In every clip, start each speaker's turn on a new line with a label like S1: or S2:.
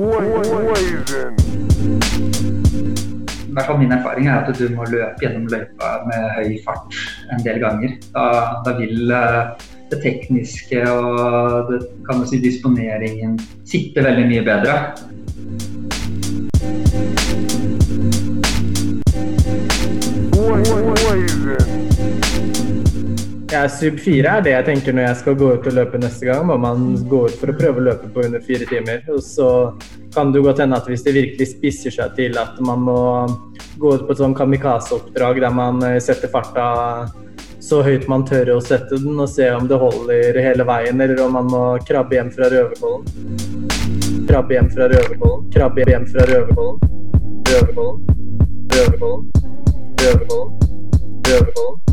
S1: I hvert fall Min erfaring er at du må løpe gjennom løypa med høy fart en del ganger. Da, da vil uh, det tekniske og det, si, disponeringen sitte veldig mye bedre.
S2: Ja, sub 4 er det jeg tenker når jeg skal gå ut og løpe neste gang. Må man gå ut for å prøve å løpe på under fire timer. Og så kan det godt hende at hvis det virkelig spisser seg til at man må gå ut på et sånn kamikaze-oppdrag der man eh, setter farta så høyt man tør å sette den, og se om det holder hele veien, eller om man må krabbe hjem fra Røverkollen. Krabbe hjem fra Røverkollen. Krabbe hjem fra Røverkollen. Røverkollen. Røverkollen. Røverkollen. Røverkollen.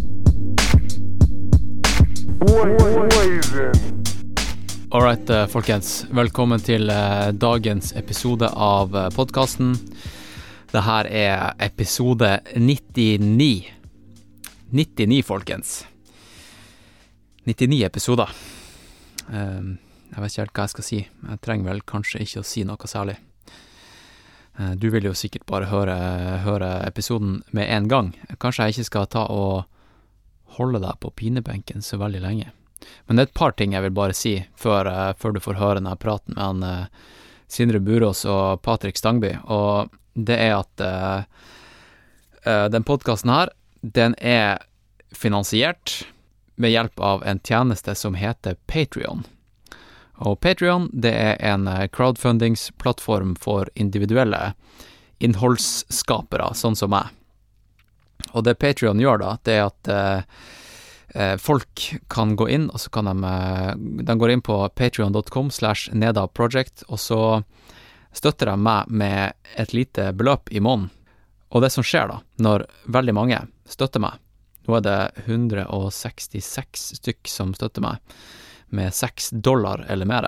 S3: Alright, right, folkens. Velkommen til uh, dagens episode av uh, podkasten. Det her er episode 99. 99, folkens. 99 episoder. Uh, jeg vet ikke helt hva jeg skal si. Jeg trenger vel kanskje ikke å si noe særlig. Du vil jo sikkert bare høre, høre episoden med en gang. Kanskje jeg ikke skal ta og holde deg på pinebenken så veldig lenge. Men det er et par ting jeg vil bare si før, uh, før du får høre denne praten med han uh, Sindre Burås og Patrick Stangby, og det er at uh, den podkasten her, den er finansiert med hjelp av en tjeneste som heter Patrion. Og Patrion, det er en crowdfundingsplattform for individuelle innholdsskapere, sånn som meg. Og det Patrion gjør da, det er at eh, folk kan gå inn, og så kan de De går inn på patrion.com slash nedaproject, og så støtter de meg med et lite beløp i måneden. Og det som skjer da, når veldig mange støtter meg Nå er det 166 stykk som støtter meg, med 6 dollar eller mer.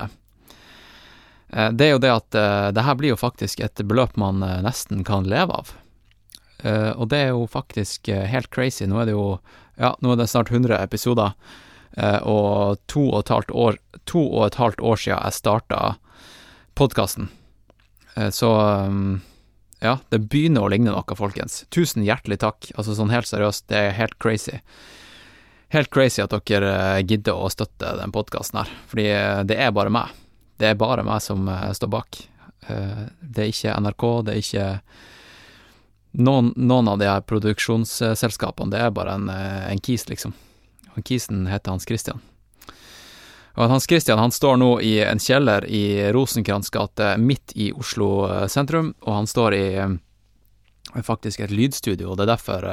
S3: Det er jo det at det her blir jo faktisk et beløp man nesten kan leve av. Uh, og det er jo faktisk uh, helt crazy. Nå er det jo Ja, nå er det snart 100 episoder, uh, og to og et halvt år To og et halvt år siden jeg starta podkasten. så um, ja, det begynner å ligne noe, folkens. Tusen hjertelig takk. Altså sånn helt seriøst, det er helt crazy. Helt crazy at dere gidder å støtte den podkasten her, fordi det er bare meg. Det er bare meg som står bak. det er ikke NRK, det er ikke noen, noen, av de her produksjonsselskapene, det er bare en, en kis, liksom. Han kisen heter Hans Christian. Og Hans Christian han står nå i en kjeller i Rosenkrantz gate midt i Oslo sentrum, og han står i faktisk et lydstudio, og det er derfor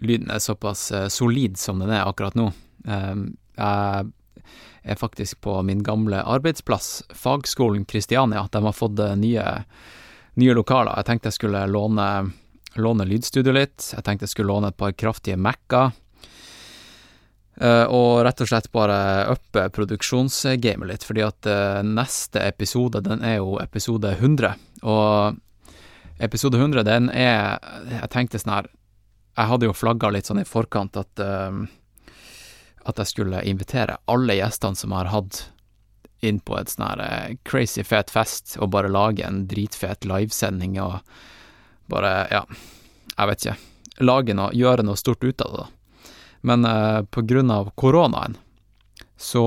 S3: lyden er såpass solid som den er akkurat nå. Um, jeg er faktisk på min gamle arbeidsplass, Fagskolen Kristiania. De har fått nye, nye lokaler. Jeg tenkte jeg skulle låne låne lydstudio litt. Jeg tenkte jeg skulle låne et par kraftige Mac-er. Uh, og rett og slett bare uppe produksjonsgamet litt, fordi at uh, neste episode, den er jo episode 100. Og episode 100, den er Jeg tenkte sånn her Jeg hadde jo flagga litt sånn i forkant at uh, at jeg skulle invitere alle gjestene som jeg har hatt inn på et sånn her crazy fet fest, og bare lage en dritfet livesending og bare, ja, jeg vet ikke, lage noe, gjøre noe stort ut av det, da. Men eh, på grunn av koronaen så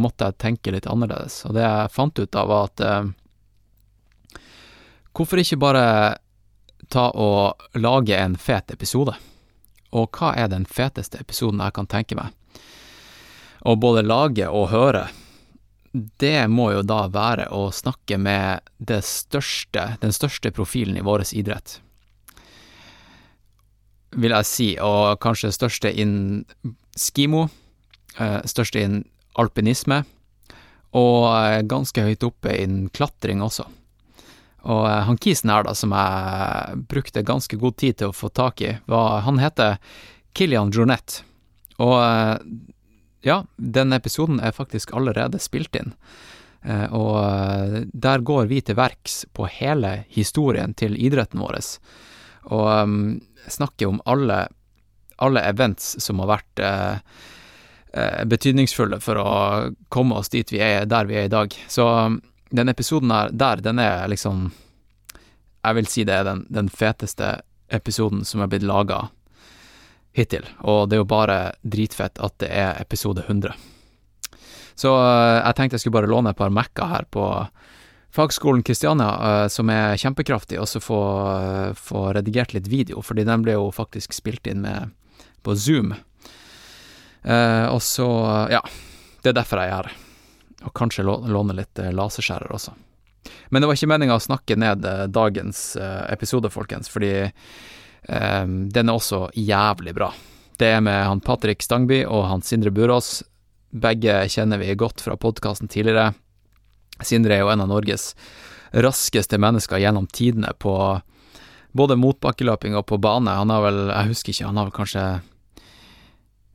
S3: måtte jeg tenke litt annerledes, og det jeg fant ut av, var at eh, hvorfor ikke bare ta og lage en fet episode? Og hva er den feteste episoden jeg kan tenke meg? Å både lage og høre, det må jo da være å snakke med største, den største profilen i vår idrett. Vil jeg si, og kanskje største innen skimo, største innen alpinisme, og ganske høyt oppe innen klatring også. Og han kisen her, da, som jeg brukte ganske god tid til å få tak i, var Han heter Kilian Jornet, og ja, den episoden er faktisk allerede spilt inn. Eh, og der går vi til verks på hele historien til idretten vår, og um, snakker om alle, alle events som har vært eh, betydningsfulle for å komme oss dit vi er, der vi er i dag. Så den episoden der, den er liksom Jeg vil si det er den, den feteste episoden som er blitt laga hittil, og det er jo bare dritfett at det er episode 100. Så uh, jeg tenkte jeg skulle bare låne et par Mac-er her på Fagskolen Kristiania, uh, som er kjempekraftig, og så få, uh, få, redigert litt video, fordi den ble jo faktisk spilt inn med på Zoom. og så, ja, det er derfor jeg er her. Og kanskje låne litt laserskjærer også. Men det var ikke meninga å snakke ned dagens episode, folkens, fordi Um, den er også jævlig bra. Det er med han Patrick Stangby og han Sindre Burås. Begge kjenner vi godt fra podkasten tidligere. Sindre er jo en av Norges raskeste mennesker gjennom tidene på både motbakkeløping og på bane. Han har vel, jeg husker ikke, han har vel kanskje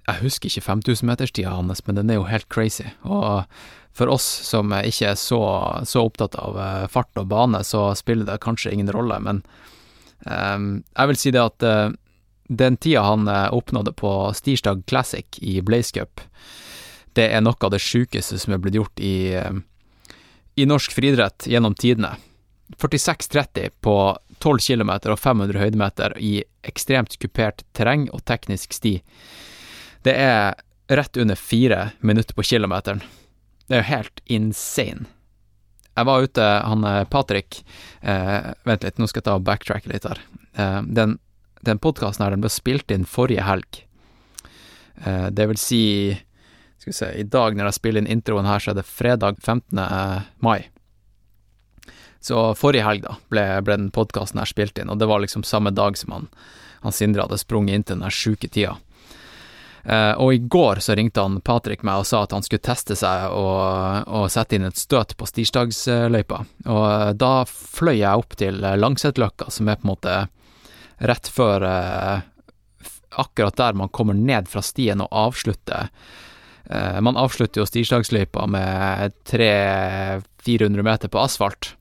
S3: Jeg husker ikke 5000-meterstida hans, men den er jo helt crazy. Og for oss som ikke er så, så opptatt av eh, fart og bane, så spiller det kanskje ingen rolle, men jeg vil si det at uh, den tida han uh, oppnådde på Stirsdag Classic i Blaze Cup, det er noe av det sjukeste som er blitt gjort i, uh, i norsk friidrett gjennom tidene. 46,30 på 12 km og 500 høydemeter i ekstremt kupert terreng og teknisk sti. Det er rett under fire minutter på kilometeren. Det er jo helt insane. Jeg var ute, han eh, Patrick eh, Vent litt, nå skal jeg ta og backtracke litt her. Eh, den den podkasten her den ble spilt inn forrige helg. Eh, det vil si Skal vi se, i dag når jeg spiller inn introen her, så er det fredag 15. Eh, mai. Så forrige helg, da, ble, ble den podkasten her spilt inn, og det var liksom samme dag som han, han Sindre hadde sprunget inn til den sjuke tida. Uh, og i går så ringte han Patrick meg og sa at han skulle teste seg og, og sette inn et støt på Stirsdagsløypa. Og uh, da fløy jeg opp til Langsetløkka, som er på en måte rett før Akkurat der man kommer ned fra stien og avslutter. man avslutter jo Stirsdagsløypa med 300-400 meter på asfalt.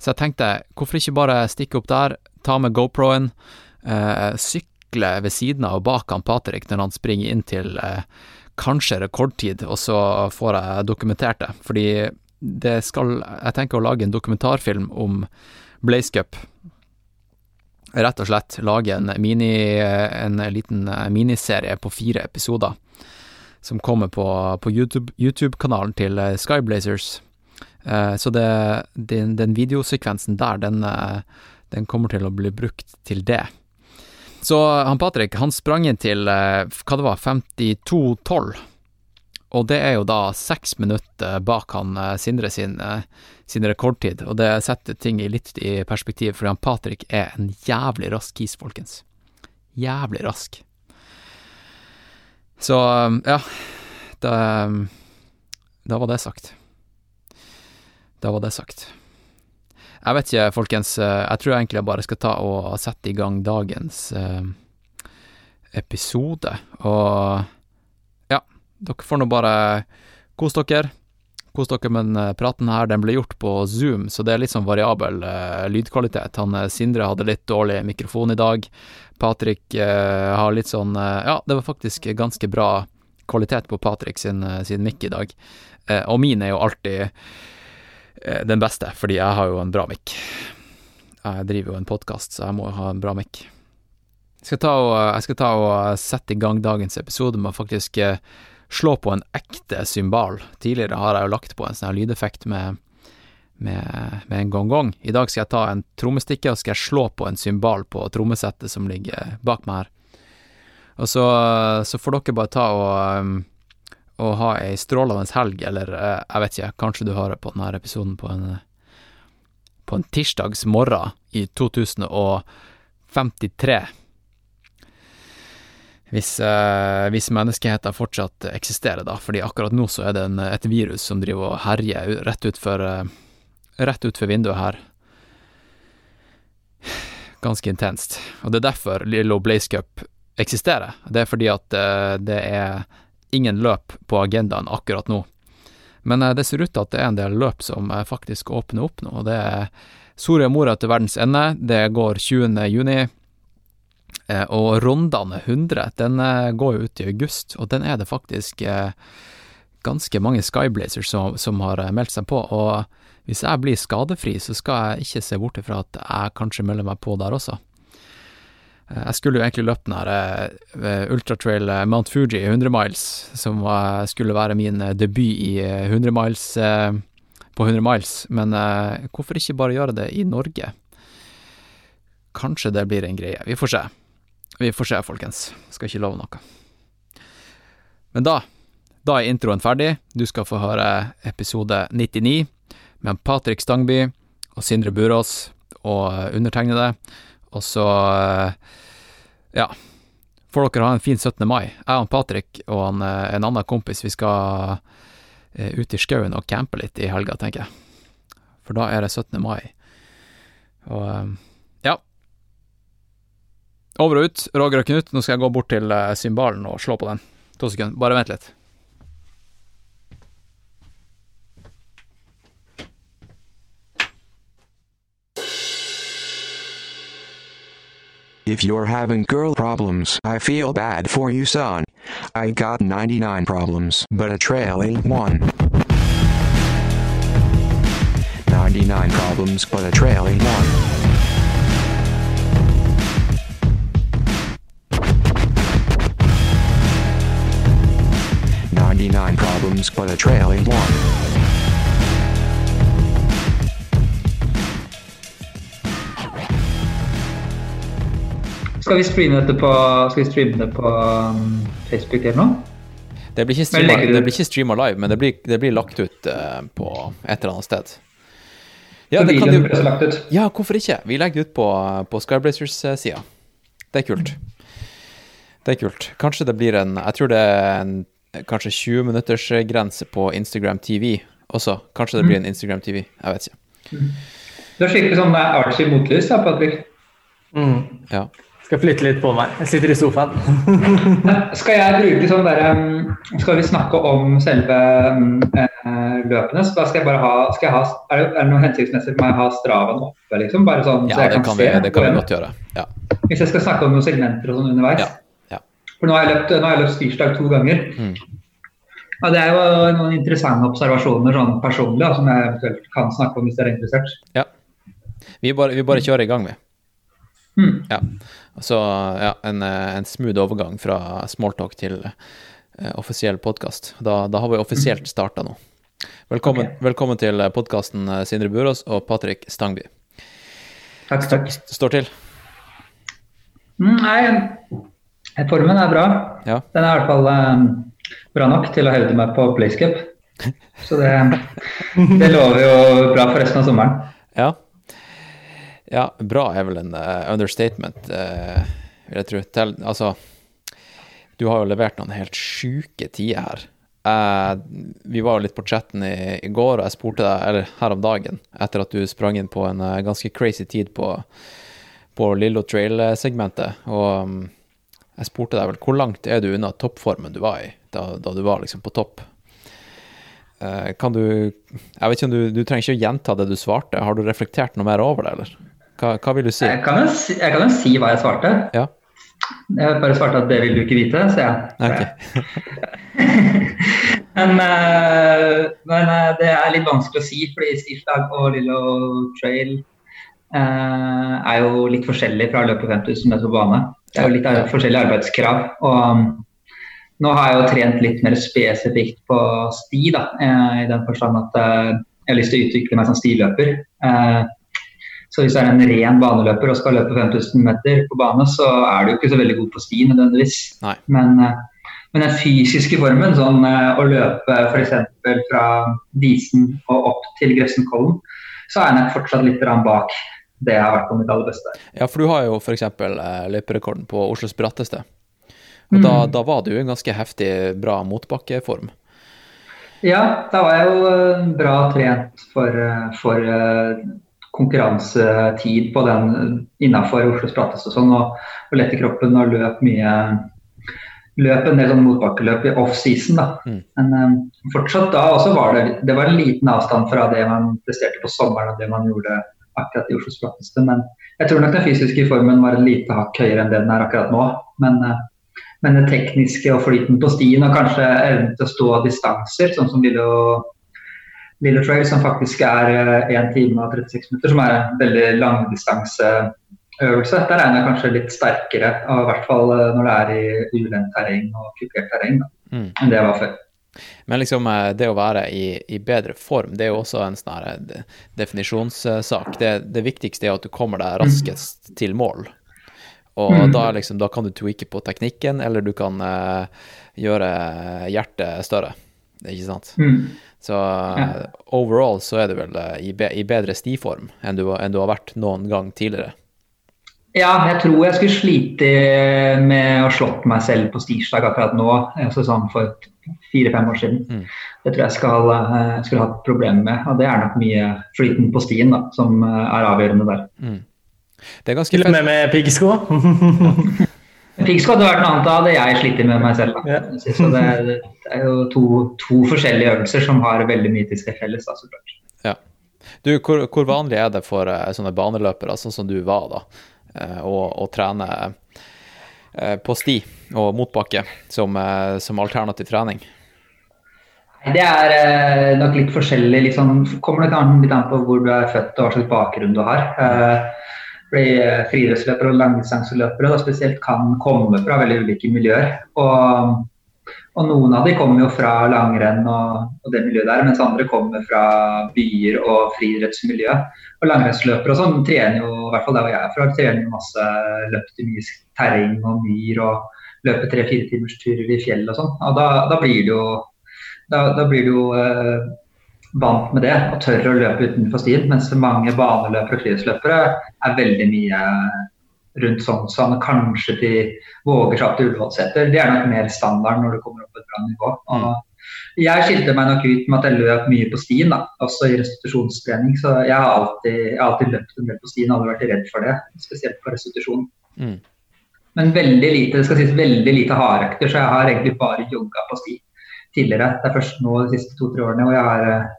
S3: Så jeg tenkte, hvorfor ikke bare stikke opp der, ta med GoPro-en, sykle sykle ved siden av og bak han Patrick når han springer inn til eh, kanskje rekordtid, og så får jeg dokumentert det. Fordi det skal Jeg tenker å lage en dokumentarfilm om Blaze Cup. Rett og slett lage en, mini, en liten miniserie på fire episoder som kommer på, på YouTube-kanalen YouTube til eh, Skyblazers. Eh, så det, den, den, videosekvensen der, den, eh, den kommer til å bli brukt til det. Så han Patrick, han sprang inn til, eh, hva det var, 52,12. Og det er jo da seks minutter bak han eh, Sindre sin, eh, sin, rekordtid, og det setter ting litt i perspektiv, fordi han Patrick er en jævlig rask kis, folkens. Jævlig rask. Så, ja, da, da var det sagt. Da var det sagt. Jeg vet ikke, folkens. Eh, jeg tror egentlig jeg bare skal ta og sette i gang dagens eh, episode. Og ja, dere får nå bare kose dere. Kos dere med den eh, praten her. Den ble gjort på Zoom, så det er litt sånn variabel uh, lydkvalitet. Han Sindre hadde litt dårlig mikrofon i dag. Patrick uh, har litt sånn uh, Ja, det var faktisk ganske bra kvalitet på Patrick sin, sin mic i dag. og min er jo alltid den beste, fordi jeg har jo en bra mic. Jeg driver jo en podkast, så jeg må ha en bra mic. Jeg jeg skal ta og sette i gang dagens episode med å faktisk eh, slå på en ekte symbal. Tidligere har jeg jo lagt på en sånn lydeffekt med, med, med en gong-gong. I dag skal jeg ta en trommestikke og skal jeg slå på en symbal på trommesettet som ligger bak meg her. Og så, så får dere bare ta og å ha ei strålende helg, eller eh, jeg vet ikke, kanskje du hører på denne episoden på en på en tirsdags morgen i 2053. Hvis, eh, hvis menneskeheten fortsatt eksisterer, da, fordi akkurat nå så er det en, et virus som driver og herjer rett utfor eh, rett utfor vinduet her. Ganske intenst. Og det er derfor Lillo Blaze Cup eksisterer. Det er fordi at det er ingen løp på agendaen akkurat nå. Men eh, det ser ut til at det er en del løp som eh, faktisk åpner opp nå. Det er Soria Moria til verdens ende, det går 20. juni. Eh, og Rondane 100, den går jo ut i august, og den er det faktisk ganske mange Skyblazers som, som har meldt seg på. Og hvis jeg blir skadefri, så skal jeg ikke se bort ifra at jeg kanskje melder meg på der også. Eh, jeg skulle jo egentlig løpt den her uh, ultratrail Mount Fuji 100 miles, som skulle være min debut i 100 miles på 100 miles, men hvorfor ikke bare gjøre det i Norge? Kanskje det blir en greie. Vi får se. Vi får se, folkens. Skal ikke love noe. Men da, da er introen ferdig. Du skal få høre episode 99 med Patrick Stangby og Sindre Burås og undertegnede. Og så, ja Får dere ha en fin 17. mai. Jeg og Patrick og en, en annen kompis, vi skal Eh, ut i skauen og campe litt i helga, tenker jeg. For da er det 17. mai. Og eh, ja. Over og ut, Roger og Knut. Nå skal jeg gå bort til symbalen og slå på den. To sekunder. Bare vent litt.
S4: If you're having girl problems, I feel bad for you, son. I got 99 problems, but a trailing one. 99 problems, but a trailing one. Ninety-nine problems, but a trailing one.
S1: Skal vi streame dette på, skal vi streame det på um, Facebook eller noe?
S3: Det blir ikke streama, det blir ikke streama live, men det blir, det blir lagt ut uh, på et eller annet sted.
S1: Ja, det kan du,
S3: ja, hvorfor ikke? Vi legger det ut på, på Skyblazers-sida. Det er kult. Det er kult. Kanskje det blir en Jeg tror det er en kanskje 20 minutters grense på Instagram TV også. Kanskje det blir en Instagram TV. Jeg vet ikke.
S1: Mm. Du har skikkelig sånn Archie Motlys da, Patrick.
S2: Mm.
S3: Ja.
S2: Skal flytte litt på meg. Jeg sitter i sofaen.
S1: skal jeg bruke sånn der, um, Skal vi snakke om selve uh, løpene? Så da skal jeg bare ha, skal jeg ha Er det, noe hensiktsmessig for meg å ha straven oppe, liksom? Bare sånn,
S3: ja,
S1: så jeg
S3: det
S1: kan,
S3: kan
S1: se.
S3: Vi, det kan vi godt gjøre. Ja.
S1: Hvis jeg skal snakke om noen segmenter og sånn underveis.
S3: Ja. Ja.
S1: For nå har jeg løpt, har jeg løpt tirsdag to ganger.
S3: Mm.
S1: Ja, det er jo noen interessante observasjoner sånn personlig da, som jeg eventuelt kan snakke om hvis dere er interessert.
S3: Ja. Vi bare, vi bare kjører i gang, vi.
S1: Mm.
S3: Ja. Så ja, en, eh, en, smooth overgang fra smalltalk til uh, offisiell podkast. Da, da, har vi offisielt starta nå. Velkommen, okay. velkommen til podkasten eh, Sindre Burås og Patrick Stangby.
S1: Takk, takk.
S3: Står til?
S1: Mm, nei, formen er bra.
S3: Ja.
S1: Den er i hvert fall um, bra nok til å hevde meg på Playscape. Så det, det lover jo bra for resten av sommeren.
S3: Ja. Ja, bra er vel en uh, understatement, uh, vil jeg tro. Til, altså, du har jo levert noen helt sjuke tider her. Uh, vi var jo litt på chatten i, i, går, og jeg spurte deg, eller her om dagen, etter at du sprang inn på en ganske crazy tid på, på Lillo Trail-segmentet. Og um, jeg spurte deg vel hvor langt er du unna toppformen du var i da, da du var liksom på topp? kan du Jeg vet ikke om du, du trenger ikke å gjenta det du svarte. Har du reflektert noe mer over det, eller? Hva, hva, vil du si?
S1: Jeg kan, jo si? jo si hva jeg svarte.
S3: Ja.
S1: Jeg bare svarte at det vil du ikke vite, sier jeg.
S3: Okay.
S1: men, uh, men uh, det er litt vanskelig å si, fordi Stiflag og Lillo Trail uh, er jo litt forskjellig fra løpet 5000 meter på bane. Det er jo litt forskjellige arbeidskrav. og um, nå har jeg jo trent litt mer spesifikt på sti, da, i den forstand at jeg har lyst til å utvikle meg som stiløper. Så hvis du er en ren baneløper og skal løpe 5000 meter på bane, så er du ikke så veldig god på sti nødvendigvis. Men, eh, men, den fysiske formen, sånn eh, å løpe f.eks. fra Disen og opp til Grefsenkollen, så er jeg nok fortsatt litt bak det jeg har vært på mitt aller beste.
S3: Ja, for du har jo f.eks. Eh, løyperekorden på Oslos bratteste. Og mm. da, da, var du i en ganske heftig, bra motbakkeform.
S1: Ja, da var jeg jo bra trent for, for konkurransetid på den innafor Oslos Brattest og sånn, og, og lett i kroppen og løp mye løp en del sånn motbakkeløp i off-season. Mm. Men um, fortsatt da også var det, det var en liten avstand fra det man presterte på sommeren og det man gjorde akkurat i Oslos bratteste. Men jeg tror nok den fysiske formen var et lite hakk høyere enn det den er akkurat nå. Men, uh, men det tekniske og flyten på stien og kanskje evnen til å stå distanser, sånn som Lillo Lille Trail, som faktisk er 1 time og 36 minutter, som er en veldig langdistanseøvelse. Der regner jeg kanskje litt sterkere, og i hvert fall når det er i ulendt terreng og kupert terreng, mm. enn det jeg var før.
S3: Men liksom det å være i, i, bedre form, det er jo også en sånn definisjonssak. Det, det, viktigste er at du kommer deg raskest til mål. Og mm. da, liksom, da, kan du tweake på teknikken, eller du kan uh, gjøre hjertet større. Ikke sant? Mm. Så ja. overall så er du vel uh, i, be, i, bedre stiform enn du, enn du, har vært noen gang tidligere.
S1: Ja, jeg tror jeg skulle slite med å slått meg selv på stirsdag akkurat nå. Altså sånn for fire-fem år siden. Mm. Det tror jeg skal, skulle hatt problemer med. Og det er nok mye flyten på stien da, som er avgjørende der. Mm.
S2: Det er ganske Til og med med piggsko?
S1: Piggsko hadde vært noe annet, da hadde jeg slitt med meg selv. Ja. Så det er, det er jo to, to, forskjellige øvelser som har veldig mye til seg felles. Da.
S3: Ja. Du, hvor, hvor, vanlig er det for uh, sånne baneløpere, sånn som du var, da, uh, å, å, trene uh, på sti og motbakke som, som alternativ trening?
S1: Det er nok litt forskjellig. Liksom, kommer det litt an på hvor du er født og hva slags bakgrunn du har. Fordi eh, friidrettsløpere og langdistanseløpere spesielt kan komme fra veldig ulike miljøer. Og, og noen av de kommer jo fra langrenn og, og, det miljøet der, mens andre kommer fra byer og friidrettsmiljø. Og langrennsløpere og sånn trener jo, i hvert fall der hvor jeg er fra, trener jo masse løp til mye terreng og myr og løper tre-fire timers turer i fjell og sånn. Og da, da, blir det jo da, da blir det jo eh, vant med det og tør å løpe utenfor stien. Mens mange baneløpere og friluftsløpere er veldig mye rundt sånn sånn, kanskje de våger seg opp til Ullevålseter. Det er nok mer standard når du kommer opp på et bra nivå. Og jeg skilte meg nok ut med at jeg løp mye på stien, da, også i restitusjonstrening. Så jeg har alltid, jeg har alltid løpt en del på stien, aldri vært redd for det. Spesielt på restitusjon. Mm. Men veldig lite det skal sies veldig lite hardøkter, så jeg har egentlig bare jogga på sti tidligere. Det er først nå de siste to-tre årene hvor jeg har eh,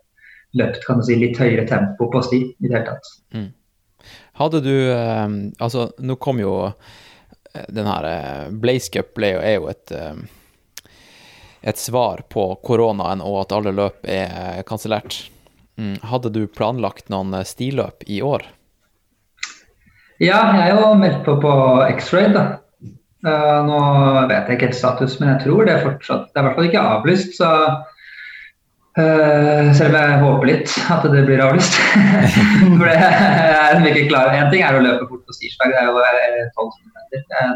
S1: løpt kan du si, litt høyere tempo på sti i det hele tatt. Mm.
S3: Hadde du eh, Altså, nå kom jo eh, den her eh, Blaze Cup ble, er jo et et svar på koronaen og at alle løp er kansellert. Mm. Hadde du planlagt noen stiløp i år?
S1: Ja, jeg er jo meldt på på X-Raid. da. Uh, nå vet jeg ikke helt status, men jeg tror det er fortsatt Det er i hvert fall ikke avlyst. så selv om jeg håper litt at det blir avlyst. For det er ikke klar. En ting er å løpe fort på stirsdag, det er jo 12 km.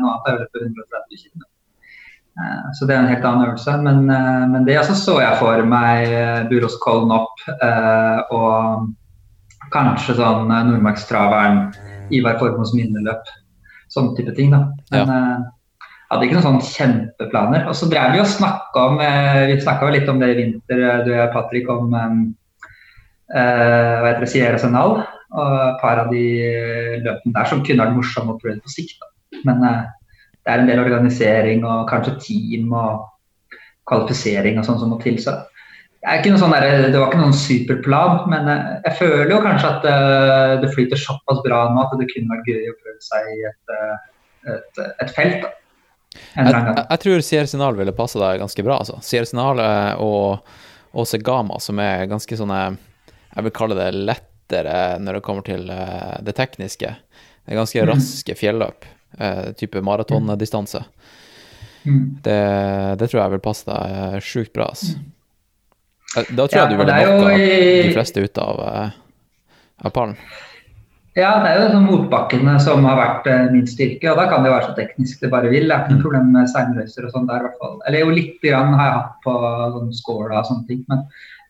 S1: Noe annet er å løpe 130 km. Uh, så det er en helt annen øvelse. Men, men det altså så jeg for meg Buroskollen opp og kanskje sånn Nordmarkstraveren, Ivar Formos minneløp. Sånn type ting, da. Men, ja hadde ikke noen sånn kjempeplaner. Og så drev vi og snakka om eh, Vi snakka litt om det i vinter, eh, du og Patrick, om uh, hva heter det, Sierra Senal. Og et par av de løpene der som kunne vært morsomme å prøve på sikt. Da. Men uh, det er en del organisering og kanskje team og kvalifisering og sånn som må til. Så sånn der, det var ikke noen superplan, men uh, jeg føler jo kanskje at det flyter såpass bra nå at det kunne vært gøy å prøve seg i et, et, et felt. da.
S3: Jeg, jeg, tror Sierra Sinal ville passa deg ganske bra. altså. Sierra Sinal og, og Segama, som er ganske sånne Jeg vil kalle det lettere når det kommer til uh, det tekniske. Det er ganske mm. raske fjelløp. Type maratondistanse. Mm. Det, det, tror jeg vil passe deg sjukt bra. altså. Da tror jeg du ville knocka de fleste ut av, av pallen.
S1: Ja, det er jo sånn motbakkene som har vært eh, min styrke. og Da kan det jo være så teknisk det bare vil. Det er ikke noe mm. problem med steinrøyser og sånn der i hvert fall. Eller jo litt grann har jeg hatt på sånn skåla og sånne ting. Men,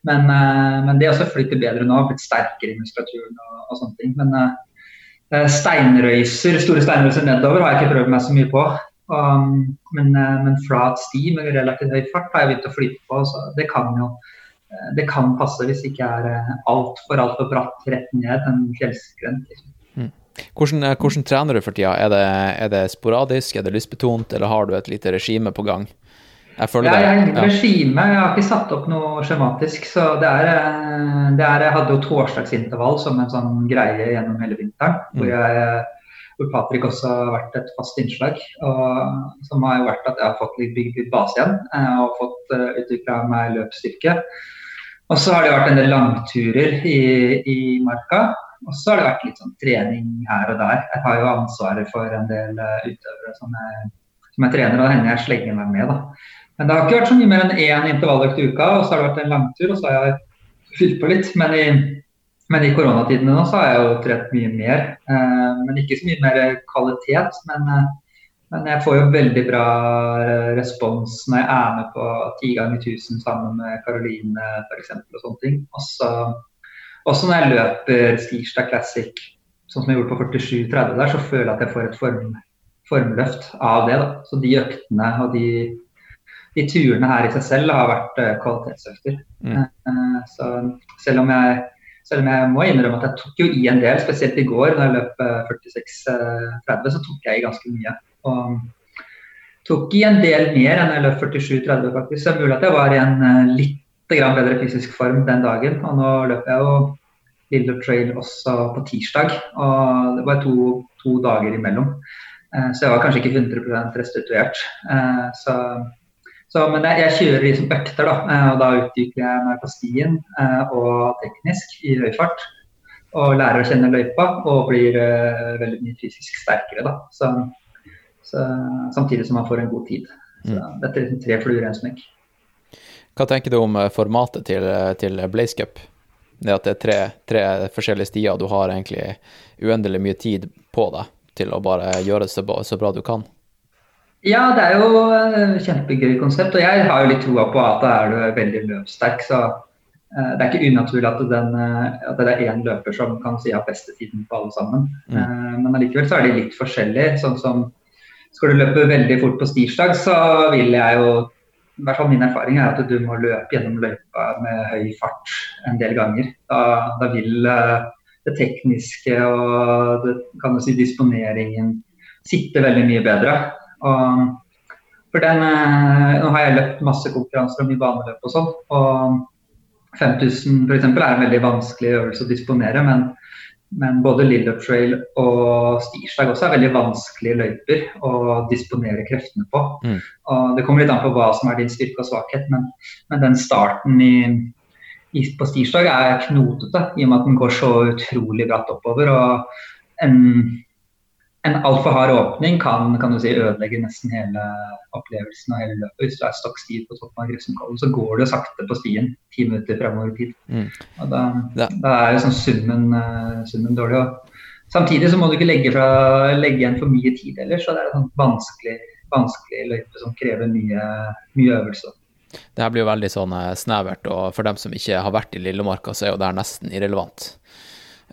S1: men, eh, men det også flyter bedre nå, blitt sterkere i muskulaturen og, og, sånne ting. Men eh, steinrøyser, store steinrøyser nedover har jeg ikke prøvd meg så mye på. Og, men, men, flat sti med relativt høy fart har jeg begynt å flyte på. så det kan jo Eh, det kan passe hvis det ikke er eh, altfor alt for bratt rett ned en fjellskrent. Liksom.
S3: Mm. Hvordan, eh, hvordan, trener du for tida? Er det, er det, sporadisk, er det lystbetont, eller har du et lite regime på gang?
S1: Jeg føler ja, jeg, ja. regime, jeg har ikke satt opp noe skjematisk. så det er, det er Jeg hadde jo torsdagsintervall som en sånn greie gjennom hele vinteren. Mm. hvor jeg hvor Patrick også har vært et fast innslag. Og, som har jo vært at jeg har fått bygd litt base igjen. og fått utvikla meg løpsstyrke. Og så har det vært en del langturer i, i marka. Og så har det vært litt sånn trening her og der. Jeg har jo ansvaret for en del uh, utøvere som jeg, som jeg, trener, og det hender jeg slenger meg med. da. Men det har ikke vært så mye mer enn én intervalløkt i uka, og så har det vært en langtur, og så har jeg fylt på litt. Men i, men i koronatidene nå så har jeg jo trent mye mer. Uh, men ikke så mye mer kvalitet. men uh, men jeg får jo veldig bra respons når jeg er med på ti ganger 1000 sammen med Karoline f.eks. og sånne ting. Også, også når jeg løper Stirsdag Classic, sånn som jeg gjorde på 47-30 der, så føler jeg at jeg får et form, formløft av det. Da. Så de øktene og de, de, turene her i seg selv har vært uh, kvalitetsøkter. Mm. Uh, så selv om jeg selv om jeg må innrømme at jeg tok jo i en del, spesielt i går da jeg løp 46-30, så tok jeg i ganske mye. Og tok i en del mer enn jeg løp 47-30 faktisk. Så det er mulig at jeg var i en uh, litt bedre fysisk form den dagen. Og nå løper jeg jo Lille Trail også på tirsdag, og det var to, to dager imellom. Uh, så jeg var kanskje ikke 100 restituert. Uh, så, så, men jeg kjører liksom økter, da. og da utvikler jeg meg på stien og teknisk i høy fart. Og lærer å kjenne løypa og blir veldig mye fysisk sterkere, da. Så så, samtidig som man får en god tid. Så mm. Dette er liksom tre fluer i en smekk.
S3: Hva tenker du om eh, formatet til, eh, til Blaze Cup? Det at det er tre, tre, forskjellige stier, du har egentlig uendelig mye tid på deg til å bare gjøre det så, så bra du kan?
S1: Ja, det er jo et kjempegøy konsept. Og jeg har jo litt troa på at da er du veldig løpssterk. Så det er ikke unaturlig at, den, at det er én løper som kan si har beste tiden på alle sammen. Mm. Men allikevel så er de litt forskjellige. Sånn som skal du løpe veldig fort på stirsdag, så vil jeg jo i hvert fall Min erfaring er at du må løpe gjennom løypa med høy fart en del ganger. Da, da vil uh, det tekniske og det, kan du si, disponeringen sitte veldig mye bedre. Og for den, uh, nå har jeg løpt masse konkurranser og mye baneløp og sånn. og 5000 f.eks. er en veldig vanskelig øvelse å disponere, men men både Lillard Trail og Stirsdag også er veldig vanskelige løyper å disponere kreftene på. Mm. Og det kommer litt an på hva som er din styrke og svakhet, men, men den starten i, i, på Stirsdag er knotete i og med at den går så utrolig bratt oppover. og en en altfor hard åpning kan, kan du si, ødelegge nesten hele opplevelsen og hele løpet. Hvis du er stokk stiv på toppen av Grefsenkollen, så går du sakte på stien ti minutter fremover i tid. Mm. Og da, ja. da, er sånn summen, uh, summen dårlig. Og samtidig så må du ikke legge, fra, legge igjen for mye tid ellers, så det er en sånn vanskelig, vanskelig løype som krever mye, mye øvelse.
S3: Det her blir jo veldig sånn eh, snevert, og for dem som ikke har vært i Lillemarka, så er jo det her nesten irrelevant.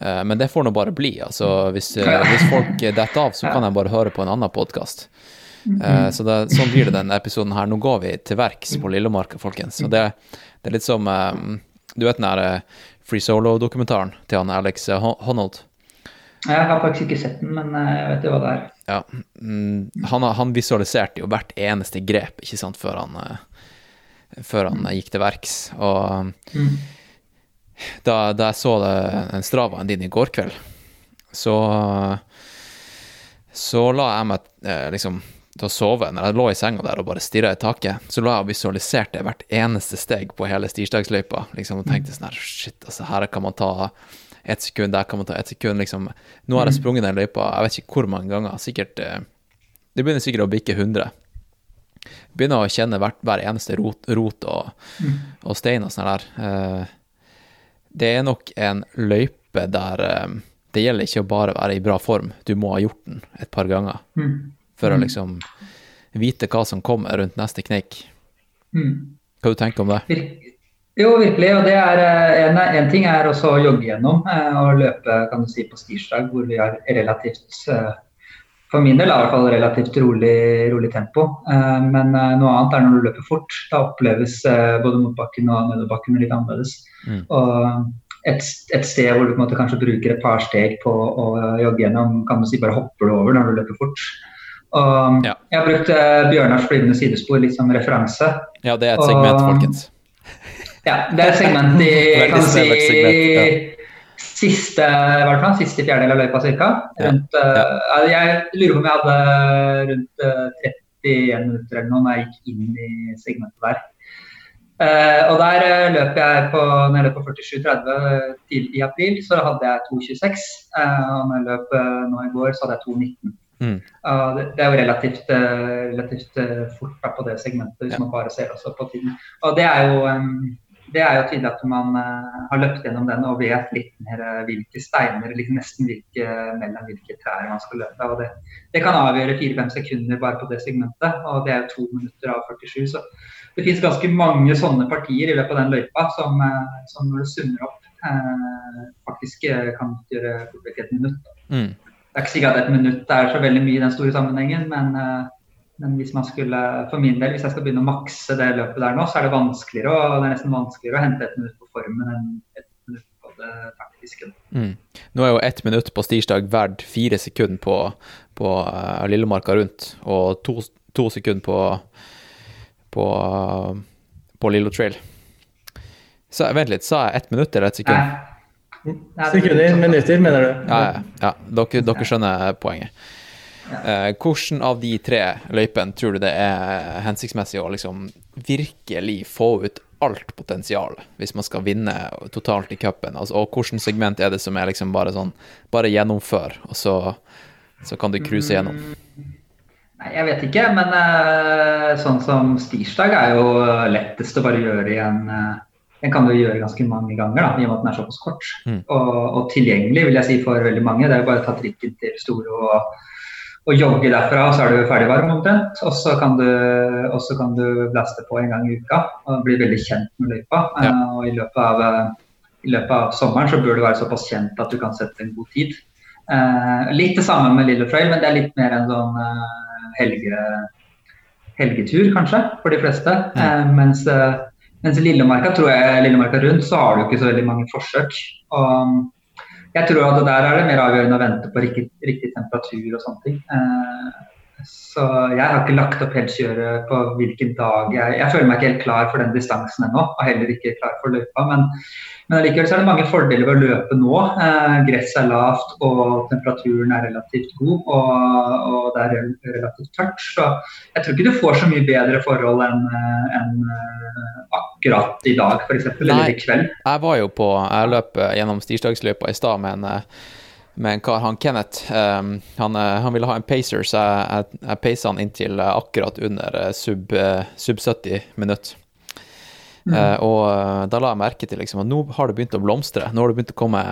S3: Eh, men det får nå bare bli. altså Hvis, eh, hvis folk detter av, så kan jeg bare høre på en annen podkast. Eh, så det, sånn blir det denne episoden her. Nå går vi til verks på Lillemarka, folkens. Og det, det, er litt som Du vet den der Free Solo-dokumentaren til han Alex Honnold?
S1: Jeg har faktisk ikke sett den, men jeg vet jo hva det er.
S3: Ja, mm, han, han, visualiserte jo hvert eneste grep ikke sant, før han, før han gikk til verks. Og mm da, da jeg så den Stravaen din i går kveld, så så la jeg meg eh, liksom til å sove. Når jeg lå i senga der og bare stirra i taket, så la jeg og visualiserte hvert eneste steg på hele stirsdagsløypa. Liksom, og tenkte sånn her Shit, altså, her kan man ta ett sekund, der kan man ta ett sekund. Liksom. Nå har jeg mm. sprunget den løypa jeg vet ikke hvor mange ganger. Sikkert eh, Det begynner sikkert å bikke 100. Begynner å kjenne hvert, hver eneste rot, rot og, mm. og, stein og sånn der. Eh, det er nok en løype der um, det gjelder ikke å bare være i bra form, du må ha gjort den et par ganger mm. for å mm. liksom vite hva som kommer rundt neste kneik. Mm. Hva du tenker om det?
S1: Jo, virkelig. og det er eh, En, en ting er også å jogge gjennom eh, og løpe kan du si, på stirsdag, hvor vi har relativt for min del er det i hvert fall relativt rolig, rolig tempo. Men noe annet er når du løper fort. Da oppleves både motbakken og nedoverbakken litt annerledes. Mm. Og et, et, sted hvor du kanskje bruker et par steg på å jogge gjennom, kan du si bare hopper du over når du løper fort. Og ja. Jeg har brukt Bjørnars flyvende sidespor litt som referanse.
S3: Ja, det er et segment, og, folkens.
S1: Ja, det er et segment i kan si, ja. Siste, fall, siste fjerdedel av løypa ca. Ja. uh, jeg lurer på om jeg hadde rundt uh, 31 minutter eller noe når jeg gikk inn i segmentet der. Uh, og der eh, løp jeg på, når jeg løp på 47,30 til i april, så hadde jeg 2,26. Eh, og når jeg løp eh, nå i går, så hadde jeg 2,19.
S3: Mm.
S1: Uh, det, det er jo relativt, uh, relativt uh, fort da, på det segmentet, hvis
S3: Ja.
S1: man bare ser også på tiden. Og det er jo, um, det er jo tydelig at man uh, har løpt gjennom den og vet litt mer uh, hvilke steiner, liksom nesten hvilke, mellom hvilke trær man skal løpe. Og det, det kan avgjøre 4-5 sekunder bare på det segmentet, og det er jo to minutter av 47. Så det finnes ganske mange sånne partier i løpet av den løypa som, som når du summer opp, uh, faktisk kan gjøre fort et minutt.
S3: Mm.
S1: Det er ikke sikkert at et minutt er så veldig mye i den store sammenhengen, men, eh, men hvis man skulle, for min del, hvis jeg skal begynne å makse det løpet der nå, så er det vanskeligere, og det er nesten vanskeligere å hente et minutt på formen enn et minutt på det taktiske.
S3: Mm. Nå er jo ett minutt på stirsdag verdt fire sekunder på, på uh, Lillemarka rundt, og to, to sekunder på, på, uh, på Lillo Trail. Så vent litt, sa jeg ett minutt eller ett sekund?
S1: Nei. Nei,
S2: Sekunder, minutter, mener du?
S3: Ja, ja, ja. Dere, dere skjønner poenget. Eh, hvordan av de tre løypene tror du det er hensiktsmessig å liksom virkelig få ut alt potensial hvis man skal vinne totalt i cupen? Altså, og hvilket segment er det som er liksom bare sånn Bare gjennomfør, og så, så kan du cruise gjennom?
S1: Nei, jeg vet ikke, men uh, sånn som stirsdag er jo lettest å bare gjøre i en eh, Den kan du gjøre ganske mange ganger, da, i og med at den er såpass kort.
S3: Mm.
S1: Og, og tilgjengelig, vil jeg si, for veldig mange. Det er jo bare å ta trikken til Storo og, og jogge derfra, og så er du ferdigvarm omtrent. Og så kan, du- kan du blaste på en gang i uka og bli veldig kjent med løypa.
S3: Ja.
S1: Eh, og i løpet, av, i løpet av sommeren så bør du være såpass kjent at du kan sette en god tid. Eh, litt det samme med Lille Trail, men det er litt mer en sånn eh, helge, helgetur, kanskje, for de fleste. Eh, mens, eh, mens Lillemarka, tror jeg, Lillemarka rundt, så har du ikke så veldig mange forsøk. Og jeg tror at det der er det mer avgjørende å vente på riktig, riktig temperatur og sånne ting. Eh, så jeg har ikke lagt opp helt kjøret på hvilken dag jeg Jeg føler meg ikke helt klar for den distansen ennå, og heller ikke klar for løypa. Men, men allikevel er det mange fordeler ved å løpe nå. Eh, Gresset er lavt, og temperaturen er relativt god, og, og det er relativt tørt. Så jeg tror ikke du får så mye bedre forhold enn en, eh, akkurat i dag, f.eks. Eller i kveld.
S3: Jeg var jo på Jeg løp eh, gjennom stirsdagsløypa i stad med en eh, med en kar, han Kenneth. Um, han, eh, han ville ha en pacer, så jeg, jeg, jeg han inntil eh, akkurat under eh, sub, eh, sub 70 minutter. Eh, og eh, da la jeg merke til liksom, at nå har det begynt å blomstre. Nå har det begynt å komme,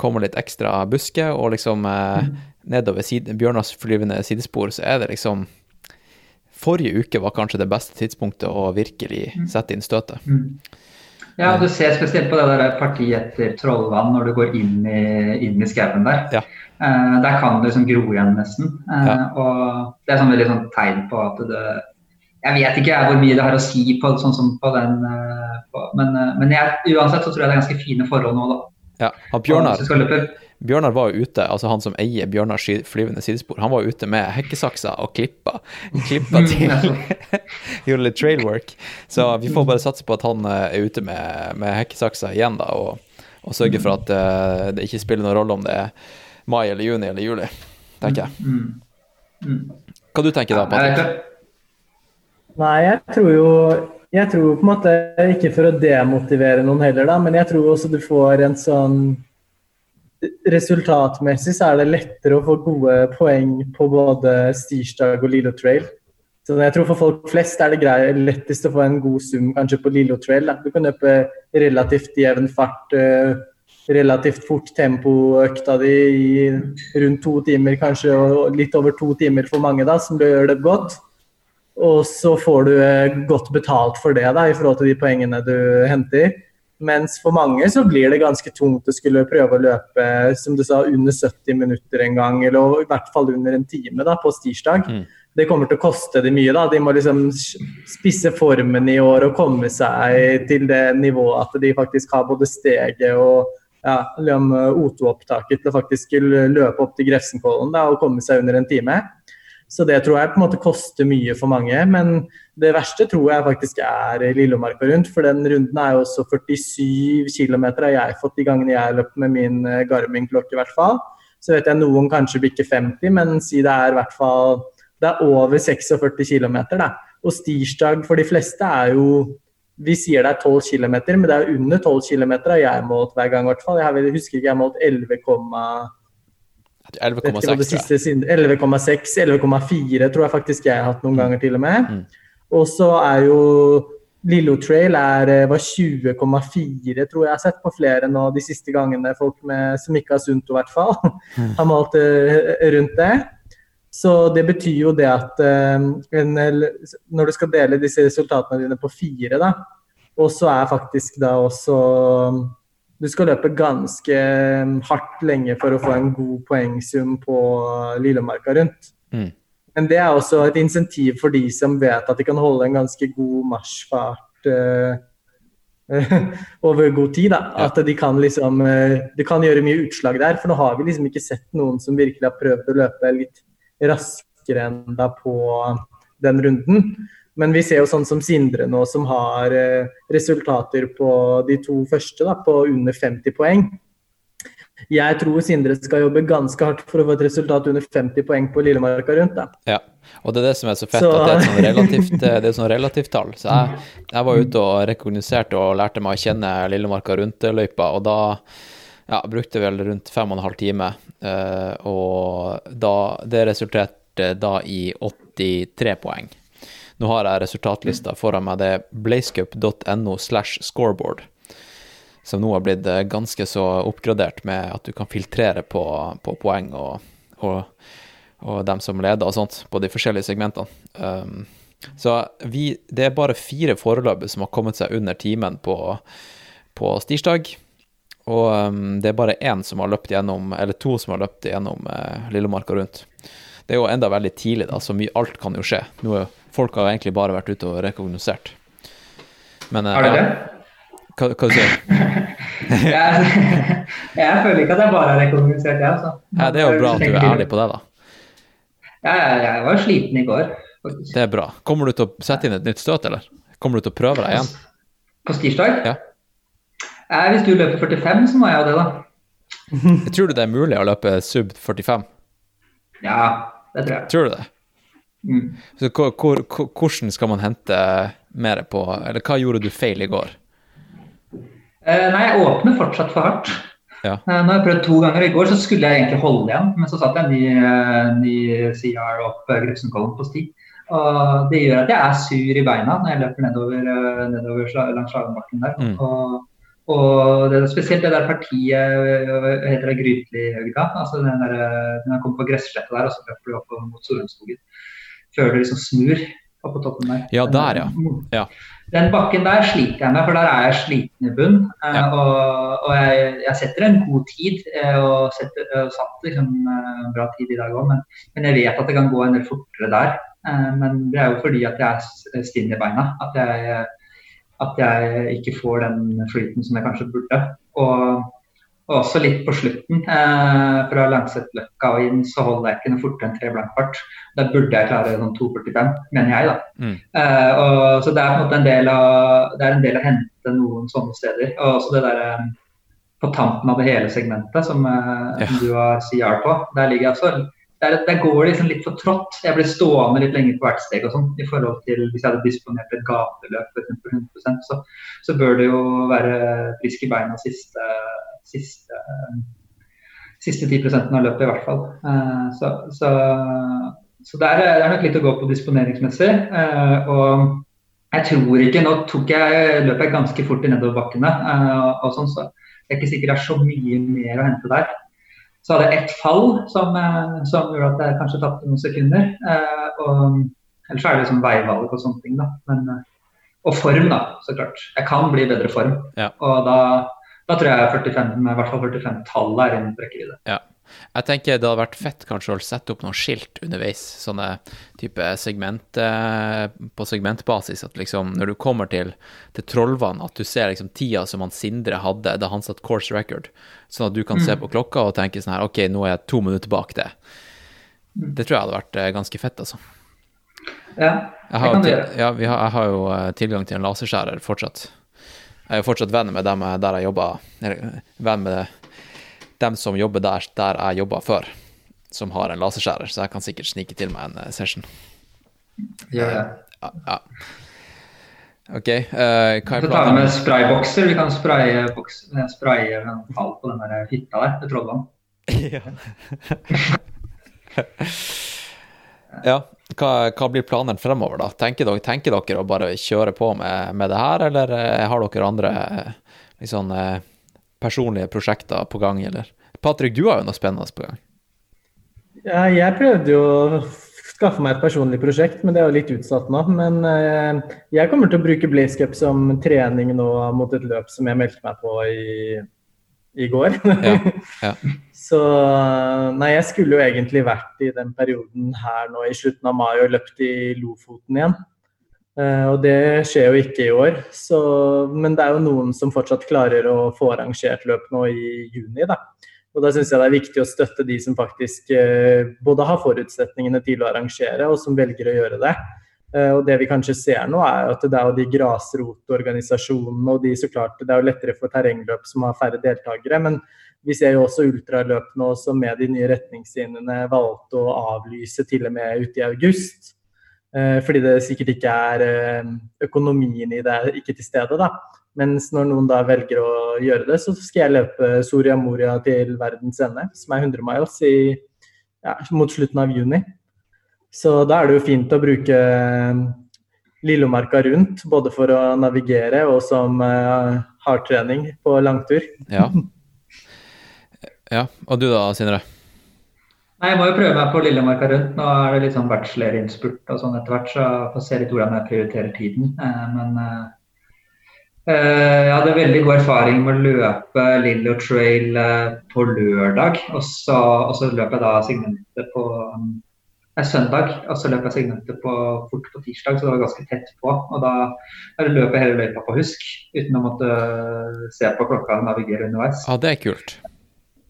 S3: komme litt ekstra busker, og liksom eh, nedover side, Bjørnars flyvende sidespor, så er det liksom Forrige uke var kanskje det beste tidspunktet å virkelig sette inn støtet.
S1: Mm. Ja, du ser spesielt på det der partiet etter Trollvann når du går inn i, inn i skauen der.
S3: Ja.
S1: Eh, der kan det liksom gro igjen nesten. Eh,
S3: Ja.
S1: Og det er sånn veldig sånn tegn på at det Jeg vet ikke jeg, hvor mye det har å si på sånn som på den eh, på, Men, eh, men jeg, uansett så tror jeg det er ganske fine forhold nå, da.
S3: Ja, han Bjørnar Bjørnar var jo ute, altså han som eier Bjørnars flyvende sidespor, han var ute med hekkesaksa og klippa. Klippa til Gjorde litt trailwork. Så vi får bare satse på at han eh, er ute med, med hekkesaksa igjen, da, og, og sørge for at uh, det ikke spiller noen rolle om det er mai eller juni eller juli, tenker jeg.
S1: mm, mm.
S3: Hva du tenker da, Patrick?
S2: Nei, jeg tror jo Jeg tror på en måte ikke for å demotivere noen heller, da, men jeg tror også du får en sånn Resultatmessig så er det lettere å få gode poeng på både Stirsdag og Lilo Trail. Så jeg tror for folk flest er det grei, lettest å få en god sum kanskje på Lilo Trail. Da. Du kan løpe relativt jevn fart, eh, relativt fort tempo økta di i rundt to timer, kanskje og litt over to timer for mange, da, som gjør det godt. Og så får du eh, godt betalt for det da, i forhold til de poengene du henter. Mens for mange så blir det ganske tungt å skulle prøve å løpe som du sa, under 70 minutter en gang, eller i hvert fall under en time da, på stirsdag.
S3: Mm.
S2: Det kommer til å koste dem mye. da. De må liksom spisse formen i år og komme seg til det nivået at de faktisk har både steget og ja, liksom, O2-opptaket til å faktisk løpe opp til Grefsenkollen da, og komme seg under en time. Så det tror jeg på en måte koster mye for mange. Men det verste tror jeg faktisk er Lillemarka rundt. For den runden er jo også 47 km har jeg fått de gangene jeg har løpt med min eh, Garmin-klokke, i hvert fall. Så vet jeg noen kanskje bikker 50, men si det er i hvert fall det er over 46 km. Og stirsdag for de fleste er jo Vi sier det er 12 km, men det er under 12 km har jeg målt hver gang. i hvert fall. Jeg husker ikke, jeg har målt 11,6
S3: 11,6,
S2: 11,6, 11,4 tror jeg faktisk jeg har hatt noen ganger til og med.
S3: Mm.
S2: Og så er jo Lillo Trail er, eh, var 20,4 tror jeg jeg har sett på flere nå de siste gangene. Folk med, som ikke har Sunto i hvert fall, har malt eh, rundt det. Så det betyr jo det at eh, en, når du skal dele disse resultatene dine på fire, da, og så er faktisk da også Du skal løpe ganske hardt lenge for å få en god poengsum på Lillemarka rundt.
S3: Mm.
S2: Men det er også et insentiv for de som vet at de kan holde en ganske god marsjfart uh, over god tid. Da.
S3: Ja.
S2: At de kan liksom eh, Det kan gjøre mye utslag der. For nå har vi liksom ikke sett noen som virkelig har prøvd å løpe litt raskere enn da på den runden. Men vi ser jo sånn som Sindre nå, som har eh, resultater på de to første da, på under 50 poeng. Jeg tror Sindre skal jobbe ganske hardt for å få et resultat under 50 poeng på Lillemarka rundt. da.
S3: Ja, og det er det som er så fett,
S2: Så-
S3: at det er et sånn relativt, det er sånn relativt tall. Så jeg, jeg var ute og rekognoserte og lærte meg å kjenne Lillemarka rundt-løypa, og da ja, brukte vel rundt fem og en halv time, eh, og da, det resulterte da i 83 poeng. Nå har jeg resultatlista foran meg, det er blazecup.no slash scoreboard, som nå har blitt eh, ganske så oppgradert med at du kan filtrere på, på poeng og, og og dem som leder og sånt på de forskjellige segmentene. Um, så vi, det er bare fire foreløpig som har kommet seg under timen på, på stirsdag. Og um, det er bare én som har løpt gjennom, eller to som har løpt gjennom uh, Lillemarka rundt. Det er jo enda veldig tidlig, da, så mye, alt kan jo skje. Nå er, folk har egentlig bare vært ute og rekognosert. Men
S1: Har dere
S3: ja,
S1: det?
S3: hva, hva sier du?
S1: Jeg, jeg føler ikke at jeg bare har rekognosert, jeg. Altså.
S3: Ja, det er jo bra at du er ærlig på det, da.
S1: Ja, jeg var sliten i går, faktisk.
S3: Det er bra. Kommer du til å sette inn et nytt støt, eller? Kommer du til å prøve deg igjen?
S1: På tirsdag?
S3: Ja.
S1: Eh, hvis du løper 45, så må jeg jo det, da.
S3: Tror du det er mulig å løpe sub 45?
S1: Ja, det tror jeg.
S3: Tror du det?
S1: Mm.
S3: Så hvor, hvor, hvor- hvordan skal man hente mer på Eller hva gjorde du feil i går?
S1: Eh, nei, jeg åpner fortsatt for hardt.
S3: Ja.
S1: Eh, nå har jeg prøvd to ganger. I går så skulle jeg egentlig holde igjen, men så satt jeg en ny, eh, ny CR opp eh, Grefsenkollen på sti. Og det gjør at jeg er sur i beina når jeg løper nedover, eh, nedover langs Slagenbakken der.
S3: Mm.
S1: Og, og det er spesielt det der partiet heter det Grytli-høgda. Altså den der, den har kommet på gressletta der, og så løper du opp mot Sorumskogen. Før det liksom snur på toppen der.
S3: Ja, der, ja.
S1: Mm.
S3: Ja.
S1: Den bakken der sliter jeg med, for der er jeg sliten i bunn. eh,
S3: Ja.
S1: Og, og jeg, jeg setter en god tid, eh, og setter, og satt liksom en bra tid i dag òg, men, men jeg vet at det kan gå en del fortere der. Eh, Men det er jo fordi at jeg er stinn i beina. At jeg, at jeg ikke får den flyten som jeg kanskje burde. Og, og også litt på slutten, eh, fra Langsetløkka og inn, så holder jeg ikke noe fortere enn tre blank fart. Da burde jeg klare sånn 2,45, mener jeg, da.
S3: Mm.
S1: Eh, og, så det er på en måte en del av, det er en del å hente noen sånne steder. Og også det der eh, på tampen av det hele segmentet som, eh,
S3: Ja.
S1: som du har CR på. Der ligger jeg også der, der går det liksom litt for trått. Jeg blir stående litt lenger på hvert steg og sånn. I forhold til hvis jeg hadde disponert et gateløp for eksempel 100 så, så bør det jo være frisk i beina siste, siste, siste 10 av løpet, i hvert fall. Eh, så så, så det, er, det nok litt å gå på disponeringsmessig. eh, og jeg tror ikke Nå tok jeg, løp jeg ganske fort i nedoverbakkene, eh, og sånn, så det er ikke sikkert det er så mye mer å hente der. Så hadde jeg ett fall som, eh, som gjorde at jeg kanskje tapte noen sekunder. eh, og Ellers er det liksom veivalg og sånne ting. da. Men, eh, og form, da, så klart. Jeg kan bli i bedre form.
S3: Ja.
S1: Og da, da tror jeg 45, i hvert fall 45-tallet er innen rekkevidde.
S3: Ja. Jeg tenker det hadde vært fett kanskje å sette opp noen skilt underveis, sånne type segment eh, på segmentbasis, at liksom når du kommer til, til Trollvann, at du ser liksom tida som han Sindre hadde da han satt course record, sånn at du kan se på klokka og tenke sånn her, ok, nå er jeg to minutter bak det. Det tror jeg hadde vært eh, ganske fett, altså.
S1: Ja, det kan du gjøre.
S3: ja, vi har, jeg har jo eh, tilgang til en laserskjærer fortsatt. Jeg er jo fortsatt venn med dem der jeg jobber, venn med dem som jobber der, der jeg jobba før, som har en laserskjærer, så jeg kan sikkert snike til meg en eh, session.
S1: Gjør det.
S3: Ja, ja. OK. Uh, hva er
S1: planen? Vi tar
S3: med
S1: spraybokser. Vi kan spraye, boks, eh, spraye en fall på den der hytta der ved Trollvann.
S3: ja. Hva, hva blir planene fremover, da? Tenker dere, tenker dere å bare kjøre på med, med det her, eller har dere andre liksom, personlige prosjekter på gang, eller? Patrick, du har jo noe spennende på gang.
S2: Ja, jeg prøvde jo å skaffe meg et personlig prosjekt, men det er jo litt utsatt nå. Men eh, jeg kommer til å bruke Blaze Cup som trening nå mot et løp som jeg meldte meg på i, i går.
S3: Ja, ja.
S2: Så nei, jeg skulle jo egentlig vært i den perioden her nå i slutten av mai og løpt i Lofoten igjen. Eh, og det skjer jo ikke i år. Så, men det er jo noen som fortsatt klarer å få arrangert løp nå i juni, da. Og da syns jeg det er viktig å støtte de som faktisk eh, både har forutsetningene til å arrangere, og som velger å gjøre det. Eh, og det vi kanskje ser nå, er at det er jo de grasrotorganisasjonene og de så klart Det er jo lettere for terrengløp som har færre deltakere. Men vi ser jo også ultraløp nå som med de nye retningslinjene valgte å avlyse til og med ute i august. Eh, fordi det sikkert ikke er eh, økonomien i det er ikke til stede. da. Mens når noen da velger å gjøre det, så skal jeg løpe Soria Moria til verdens ende, som er 100 miles i, ja, mot slutten av juni. Så da er det jo fint å bruke eh, Lillomarka rundt, både for å navigere og som uh, hardtrening på langtur.
S3: Ja. ja. Og du da, Sindre?
S1: Nei, Jeg må jo prøve meg på Lillemarka rundt. Nå er det litt sånn bachelorinnspurt og sånn etter hvert, så jeg får se litt hvordan jeg prioriterer tiden. Eh, men eh, eh, jeg hadde veldig god erfaring med å løpe Lillo Trail på lørdag. Og så, og så løp jeg da segmentet på nei, søndag, og så løp jeg segmentet på, fort på tirsdag, så det var ganske tett på. Og da da løp jeg hele løypa på husk, uten å måtte se på klokka og navigere underveis.
S3: Ja, det er kult.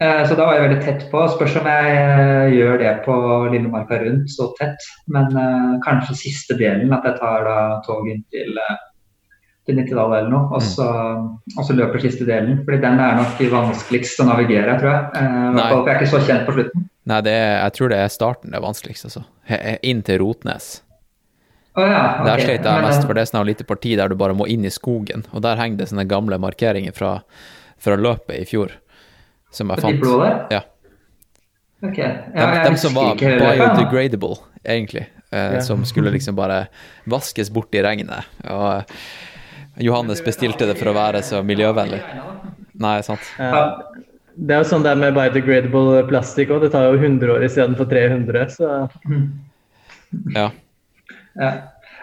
S1: Eh, Så da var jeg veldig tett på. Spørs om jeg eh, gjør det på Lillemarka rundt så tett. Men eh, kanskje siste delen, at jeg tar da tog inn til, til Nittedal eller noe. Og så, og så løper siste delen. Fordi den er nok vanskeligst å navigere, tror jeg. I hvert fall, for jeg er ikke så kjent på slutten.
S3: Nei, det er, jeg tror det er starten det er vanskeligst, altså. Inn til Rotnes.
S1: Å ja,
S3: Der
S1: sliter
S3: slet jeg mest, for det er sånn lite parti der du bare må inn i skogen, og der henger det sånne gamle markeringer fra, fra løpet i fjor, som jeg fant.
S1: Diplo der?
S3: Ja.
S1: Ok. Ja,
S3: De,
S1: jeg
S3: de som var biodegradable, egentlig, eh,
S2: Ja.
S3: som skulle liksom bare vaskes bort i regnet. Og eh, Johannes bestilte det for å være så miljøvennlig. Nei, sant.
S2: Ja. Det er jo sånn det er med biodegradable plastikk òg. Det tar jo 100 år istedenfor 300. Så
S3: Ja.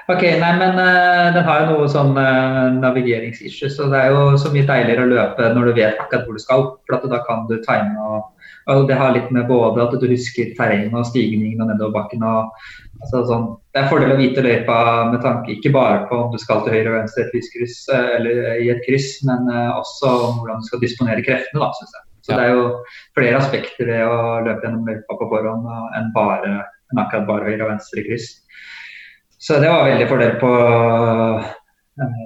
S1: Ok, nei, men uh, den har jo noe sånn uh, navigeringsissues, så det er jo så mye deiligere å løpe når du vet akkurat hvor du skal. For at da kan du time og, og det har litt med både at du husker terrenget og stigningen og nedoverbakken og altså sånn. Det er fordel å vite løypa med tanke ikke bare på om du skal til høyre og venstre et lyskryss, eh, eller i et kryss, men uh, også om hvordan du skal disponere kreftene, da, synes jeg. Så
S3: Ja.
S1: det er jo flere aspekter ved å løpe gjennom løypa på forhånd enn bare enn akkurat bare høyre og venstre kryss. Så det var veldig fordel på uh,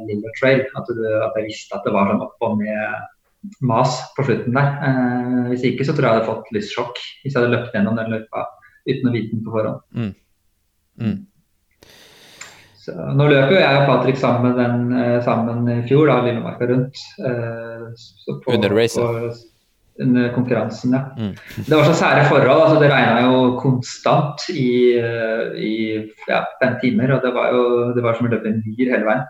S1: Lillo Trail, at, du, at jeg visste at det var sånn opp og ned mas på slutten der. Uh, hvis ikke så tror jeg jeg hadde fått lyssjokk hvis jeg hadde løpt gjennom den løypa uten å vite den på forhånd.
S3: Mm.
S1: Så, nå løper jo jeg og Patrick sammen, den, eh, sammen i fjor, da, Lillemarka rundt. eh, så på-
S3: Under racet.
S1: Under konkurransen, ja.
S3: Mm.
S1: Det var så sære forhold. altså Det regna jo konstant i, eh, i ja, fem timer. Og det var jo det var som å løpe en myr hele veien.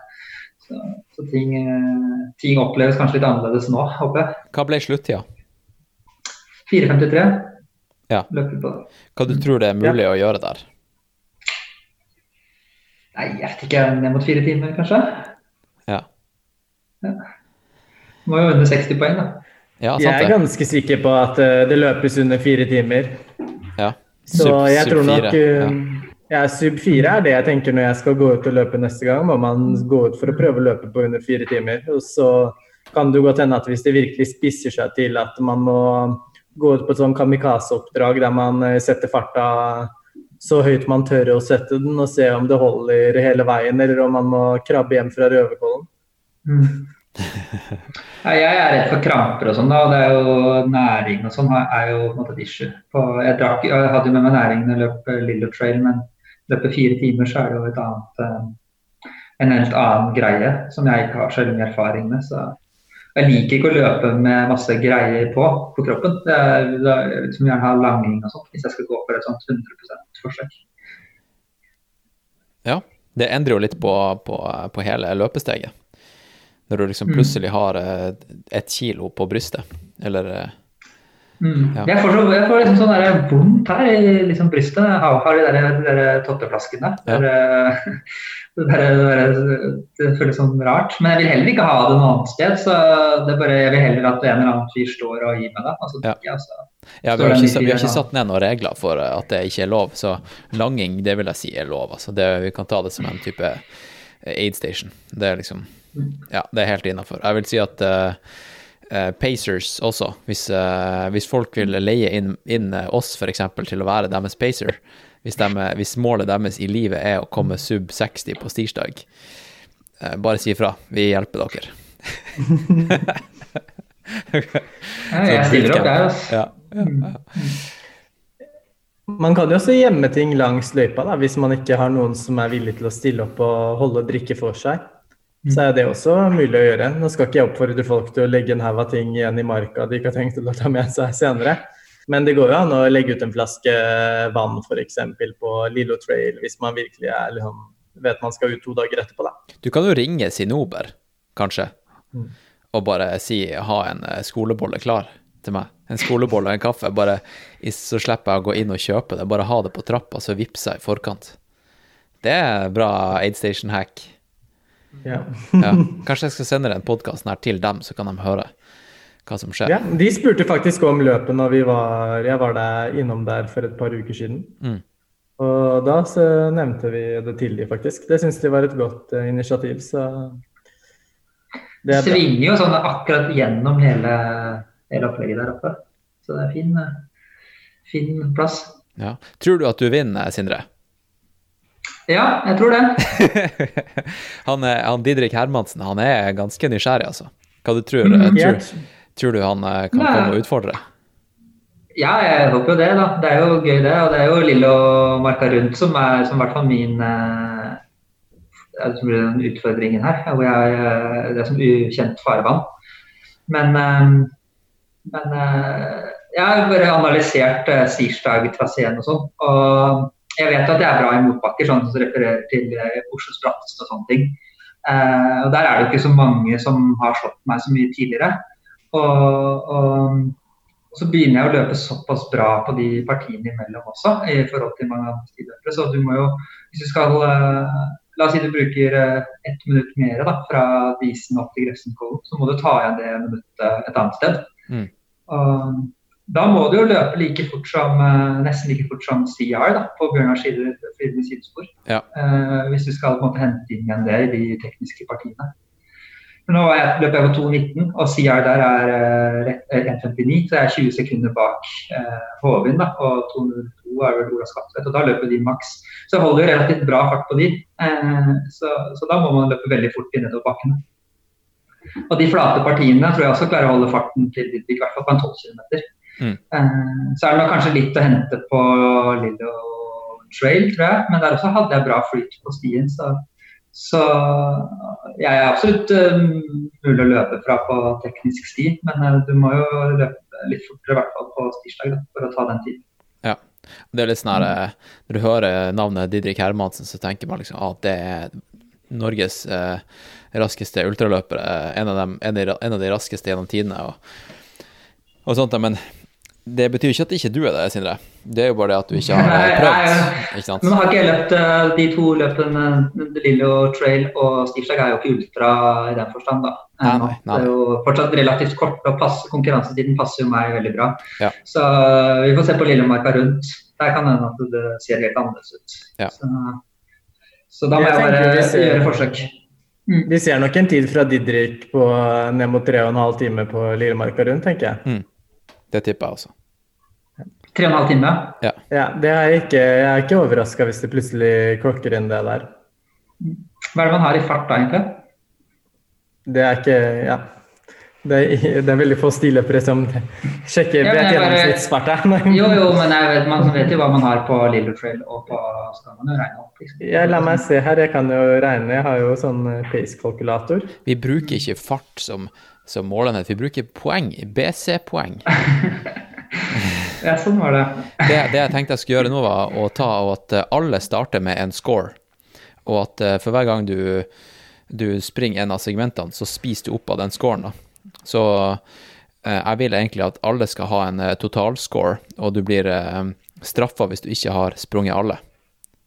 S1: Så, så ting, eh, ting oppleves kanskje litt annerledes nå, håper jeg.
S3: Hva ble sluttida?
S1: 4.53
S3: Ja.
S1: løper på.
S3: Hva du tror det er mulig å gjøre der?
S1: Nei, jeg vet ikke. Ned mot fire timer, kanskje?
S3: Ja,
S1: Må jo under 60 poeng, da.
S3: Ja
S2: jeg er ganske sikker på at eh, det løpes under fire timer.
S3: Ja.
S2: Så
S3: Sub-
S2: jeg
S3: sub
S2: tror nok
S3: fire, ja.
S2: eh, ja, Sub fire er det jeg tenker når jeg skal gå ut og løpe neste gang. Må man gå ut for å prøve å løpe på under fire timer. Og så kan det godt hende at hvis det virkelig spisser seg til at man må gå ut på et sånn kamikaze-oppdrag der man eh, setter farta så høyt man tør å sette den, og se om det holder hele veien, eller om man må krabbe hjem fra Røverkollen.
S1: Nei, jeg er redd for kramper og sånn, og det er jo næring og sånn er jo på en måte et issue. Jeg, drakk, jeg hadde jo med meg næring når jeg løp Lillo Trail, men løper fire timer, så er det jo et annet eh, en helt annen greie som jeg ikke har så mye erfaring med. Så jeg liker ikke å løpe med masse greier på på kroppen. Det er, det er, liksom gjerne ha langing og sånt hvis jeg skal gå for et sånt 100% forsøk.
S3: Ja, det endrer jo litt på, på, på hele løpesteget. Når du liksom plutselig har eh, ett kilo på brystet, eller eh,
S1: Mm.
S3: Ja.
S1: Jeg får, så, jeg får liksom sånn der vondt her i liksom brystet. Jeg har, de der, de der totteflaskene.
S3: Ja.
S1: Det, der, det, der, det, føles sånn rart. Men jeg vil heller ikke ha det noe annet sted. Så det bare, jeg vil heller at en eller annen fyr står og gir meg det. Altså,
S3: Ja.
S1: altså.
S3: Ja, vi har, ikke, vi har ikke satt ned noen regler for eh, at det ikke er lov, så langing, det vil jeg si er lov. Altså. Det, vi kan ta det som en type eh, aid station. Det er liksom Ja, det er helt innafor. Jeg vil si at uh, uh, Pacers også, hvis, uh, hvis folk vil leie inn, inn oss f.eks. til å være deres pacer, hvis, de, hvis målet deres i livet er å komme sub 60 på stirsdag, eh, bare si ifra. Vi hjelper dere.
S1: Ja, jeg stiller opp der, altså.
S3: Ja, ja,
S2: Man kan jo også gjemme ting langs løypa, da, hvis man ikke har noen som er villig til å stille opp og holde og drikke for seg. Så er det også mulig å gjøre. Nå skal ikke jeg oppfordre folk til å legge en haug av ting igjen i marka de ikke har tenkt å ta med seg senere. Men det går jo an å legge ut en flaske vann f.eks. på Lillo Trail hvis man virkelig er, liksom, vet man skal ut to dager etterpå. Da.
S3: Du kan jo ringe Sinober, kanskje, og bare si ha en eh, skolebolle klar til meg. En skolebolle og en kaffe. Bare, så slipper jeg å gå inn og kjøpe det. Bare ha det på trappa, så vippser jeg i forkant. Det er bra aid station-hack.
S2: Ja.
S3: Ja. Kanskje jeg skal sende den podkasten her til dem, så kan de høre hva som skjer.
S2: Ja, de spurte faktisk om løpet når vi var, jeg var der innom der for et par uker siden.
S3: Mm.
S2: Og da så nevnte vi det til de faktisk. Det syns de var et godt uh, initiativ, så det er.
S1: Svinger jo sånn akkurat gjennom hele, hele opplegget der oppe. Så det er fin, eh, fin plass.
S3: Ja. Tror du at du vinner, Sindre?
S1: Ja, jeg tror det.
S3: han, er, han Didrik Hermansen han er ganske nysgjerrig, altså. Hva du tror,
S1: Mm,
S3: tror, tror du han eh, kan
S1: Nei.
S3: komme og utfordre?
S1: Ja, jeg håper jo det, da. Det er jo gøy, det. Og det er jo Lillo Marka Rundt som er som i hvert fall min eh, som blir den utfordringen her. Hvor jeg, eh, det er som ukjent farvann. Men, eh, men eh, jeg har bare analysert uh, Sirsdag-traseen og sånn. Og jeg vet at jeg er bra i motbakker, sånn som refererer til uh, Oslos bratteste og sånne ting. Eh, og der er det ikke så mange som har slått meg så mye tidligere. Og, og og så begynner jeg å løpe såpass bra på de partiene imellom også, i forhold til mange andre stiløpere. Så du må jo, hvis du skal eh, La oss si du bruker eh, ett minutt mer da, fra Disen opp til Grefsenkollen, så må du ta igjen det minuttet et annet sted.
S3: Mm.
S1: Og da må du jo løpe like fort som, eh, nesten like fort som CR da, på Bjørnars sidespor.
S3: Ja.
S1: Uh, hvis du skal på en måte hente inn igjen det i de tekniske partiene. Men nå jeg, løper jeg på 2,19, og CR der er uh, eh, 1,59, så jeg er 20 sekunder bak uh, Håvin. da, Og 2,02 er vel Ola Skatvedt, og da løper de maks. Så jeg holder jo relativt bra fart på de. uh, så, så da må man løpe veldig fort i nedoverbakkene. Og de flate partiene tror jeg også klarer å holde farten til de, i hvert fall på en 12 km.
S3: Mm.
S1: Eh, så er det kanskje litt å hente på Lillo Trail, tror jeg, men der også hadde jeg bra flyt på stien. så så jeg er absolutt um, mulig å løpe fra på teknisk sti, men uh, du må jo løpe litt fortere, i hvert fall på tirsdag, da, for å ta den tiden.
S3: Ja. Det er litt sånn her eh, Når du hører navnet Didrik Hermansen, så tenker man liksom at det er Norges eh, raskeste ultraløpere. En av, dem, en, av de, en av de raskeste gjennom tidene og, og sånt. Men det betyr ikke at ikke du er det, Sindre. Det er jo bare det at du ikke har eh, prøvd. Ikke sant?
S1: Men har ikke jeg løpt uh, de to løpene, Lillo Trail og Stiftag, er jo ikke ultra i den forstand, da.
S3: Nei, nei, nei.
S1: Det er jo fortsatt relativt kort, og pass, konkurransetiden passer jo meg veldig bra.
S3: Ja.
S1: Så uh, vi får se på Lillemarka rundt. Der kan det hende at det ser helt annerledes ut.
S3: Ja.
S1: Så, så da må
S2: Jeg
S1: jeg, bare
S2: ser-
S1: gjøre forsøk.
S2: vi ser nok en tid fra Didrik på ned mot tre og en halv time på Lillemarka rundt, tenker jeg.
S3: Det tipper jeg også.
S1: Tre og en halv time.
S2: Ja, det er ikke, jeg er ikke overraska hvis det plutselig klokker inn det der.
S1: Hva er det man har i fart da, egentlig?
S2: Det er ikke Ja. Det er, det er veldig få stiløpere som sjekker
S1: Ja,
S2: vet gjennomsnittsfart er.
S1: Jo, jo, men jeg vet, man vet jo hva man har på Lillo Trail, og på, så kan man jo regne opp. Liksom.
S2: Ja, la meg se her, jeg kan jo regne. Jeg har jo sånn pace-kalkulator.
S3: Vi bruker ikke fart som, som målenhet, vi bruker poeng. BC-poeng.
S1: Ja, sånn var det.
S3: Det, det jeg tenkte jeg skulle gjøre nå, var å ta og at eh, alle starter med en score. Og at eh, for hver gang du, du springer en av segmentene, så spiser du opp av den scoren. da. Så eh, jeg vil egentlig at alle skal ha en totalscore, og du blir straffa hvis du ikke har sprunget alle.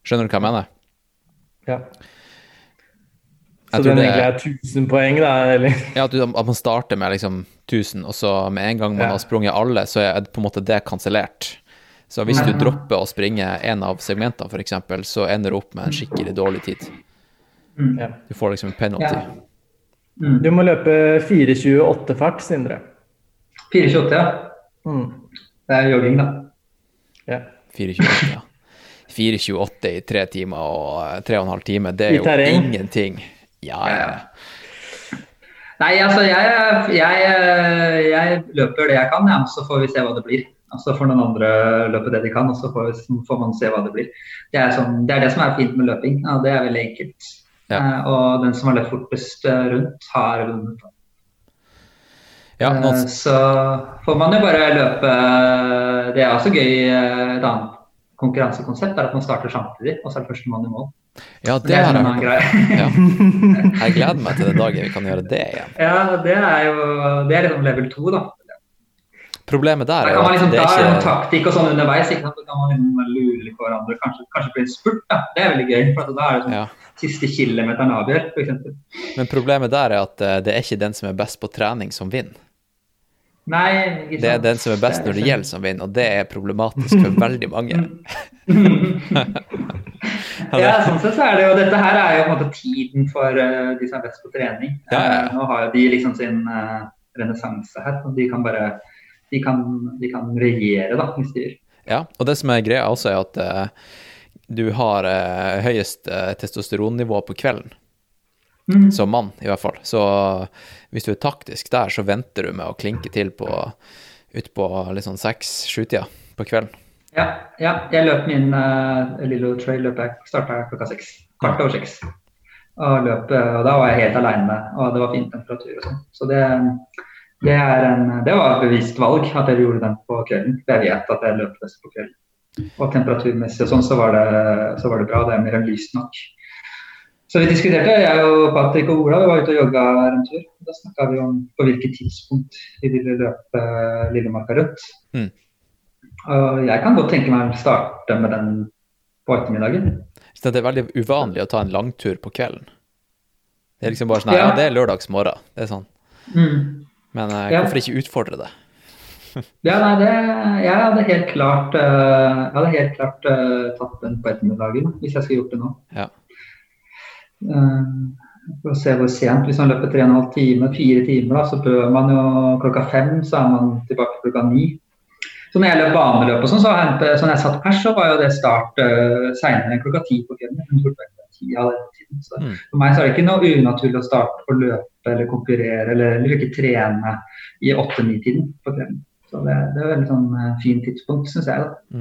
S3: Skjønner du hva jeg mener?
S2: Ja.
S3: Jeg
S2: Så
S3: tror
S2: den
S3: det-
S2: egentlig er 1000 poeng, da? Eller?
S3: Ja, at, du, at man starter med liksom 1000, og så med en gang man
S2: Ja.
S3: har sprunget alle, så er på en måte det kansellert. Så hvis du
S1: Mhm.
S3: dropper å springe en av segmentene, f.eks., så ender du opp med en skikkelig dårlig tid.
S1: Mm.
S2: Ja.
S3: Du får liksom en penalty.
S1: Ja. Mm.
S2: Du må løpe 4.28 fart, Sindre.
S1: 4,28, ja.
S2: Mm.
S1: Det er jogging, da.
S2: Ja.
S3: 4,28, ja. 4,28 i tre timer og eh, tre og en halv time, det er jo ingenting. Ja, ja.
S1: Nei, altså jeg, jeg, jeg løper det jeg kan, ja, så får vi se hva det blir. Og så får noen andre løpe det de kan, og så får, får man se hva det blir. Det er, sånn, det er det som er fint med løping. Ja, det er veldig enkelt.
S3: Ja.
S1: Eh, og den som har løpt fortest eh, rundt, har vunnet.
S3: ja
S1: Eh, Så får man jo bare løpe Det er også gøy. eh, Et annet konkurransekonsept er at man starter samtidig, og så er det førstemann i mål.
S3: Ja,
S1: Det
S3: det
S1: er en annen greie.
S3: Ja. Jeg gleder meg til den dagen vi kan gjøre det igjen.
S1: Ja, det er jo det er liksom level 2, da.
S3: Problemet der er jo
S1: man
S3: at
S1: liksom
S3: det
S1: Da
S3: er
S1: det
S3: ikke
S1: taktikk og sånn underveis. ikke sant? Da kan man liksom lure litt på hverandre. Kanskje, kanskje bli en spurt. da. Det er veldig gøy. for Da er det sånn
S3: ja.
S1: siste kilometeren avgjør, f.eks.
S3: Men problemet der er at eh, det er ikke den som er best på trening, som vinner.
S1: Nei.
S3: Det er den som er best når det gjelder, som vinner, og det er problematisk for veldig mange.
S1: ja, sånn sett så er det jo Dette her er jo på en måte tiden for uh, de som er best på trening.
S3: Ja, ja.
S1: Eh, nå har jo de liksom sin uh, renessanse her. og De kan bare de kan, de kan regjere, da, hvis de vil.
S3: Ja, og det som er greia også, er at du har høyest testosteronnivå på kvelden,
S1: Mm.
S3: som mann i hvert fall. Så hvis du er taktisk der, så venter du med å klinke til på utpå litt sånn seks-sju-tida på kvelden.
S1: Ja, ja, jeg løp min uh, Lillo Trail løp jeg starta klokka seks. Kvart over seks. Og, løp, eh, og da var jeg helt aleine, og det var fin temperatur og sånn. Så det, det, en, det var et bevisst valg at jeg gjorde den på kvelden. For jeg vet at jeg løper best på kvelden. Og temperaturmessig og sånn, så var det, så var det bra. Det er mer lyst nok. Så vi diskuterte, jeg og Patrick og Ola vi var ute og jogga en tur. Da snakka vi om på hvilket tidspunkt vi ville løpe Lillemarka rundt.
S3: Mm.
S1: Og jeg kan godt tenke meg å starte med den på ettermiddagen.
S3: Så det er veldig uvanlig å ta en langtur på kvelden. Det er liksom bare sånn
S1: Ja.
S3: ja, det er lørdagsmorgen. Det er sånn.
S1: Mm.
S3: Men eh,
S1: Ja.
S3: hvorfor ikke utfordre det?
S1: Ja, nei, det, jeg hadde helt klart, uh, jeg hadde helt klart uh, tatt den på ettermiddagen hvis jeg skulle gjort det nå.
S3: Ja.
S1: Eh, for å se hvor sent. Hvis man løper 3,5 timer, fire timer, da, så bør man jo klokka fem, så er man tilbake klokka ni. Så når jeg løp baneløp og sånn, så så når jeg satt pers, så var jo det start uh, seinere enn klokka ti på kvelden. Så
S3: Mm.
S1: For meg så er det ikke noe unaturlig å starte å løpe eller konkurrere eller, eller ikke trene i åtte-ni-tiden på kvelden. Så det, det er et veldig sånn eh, fint tidspunkt, syns jeg. da.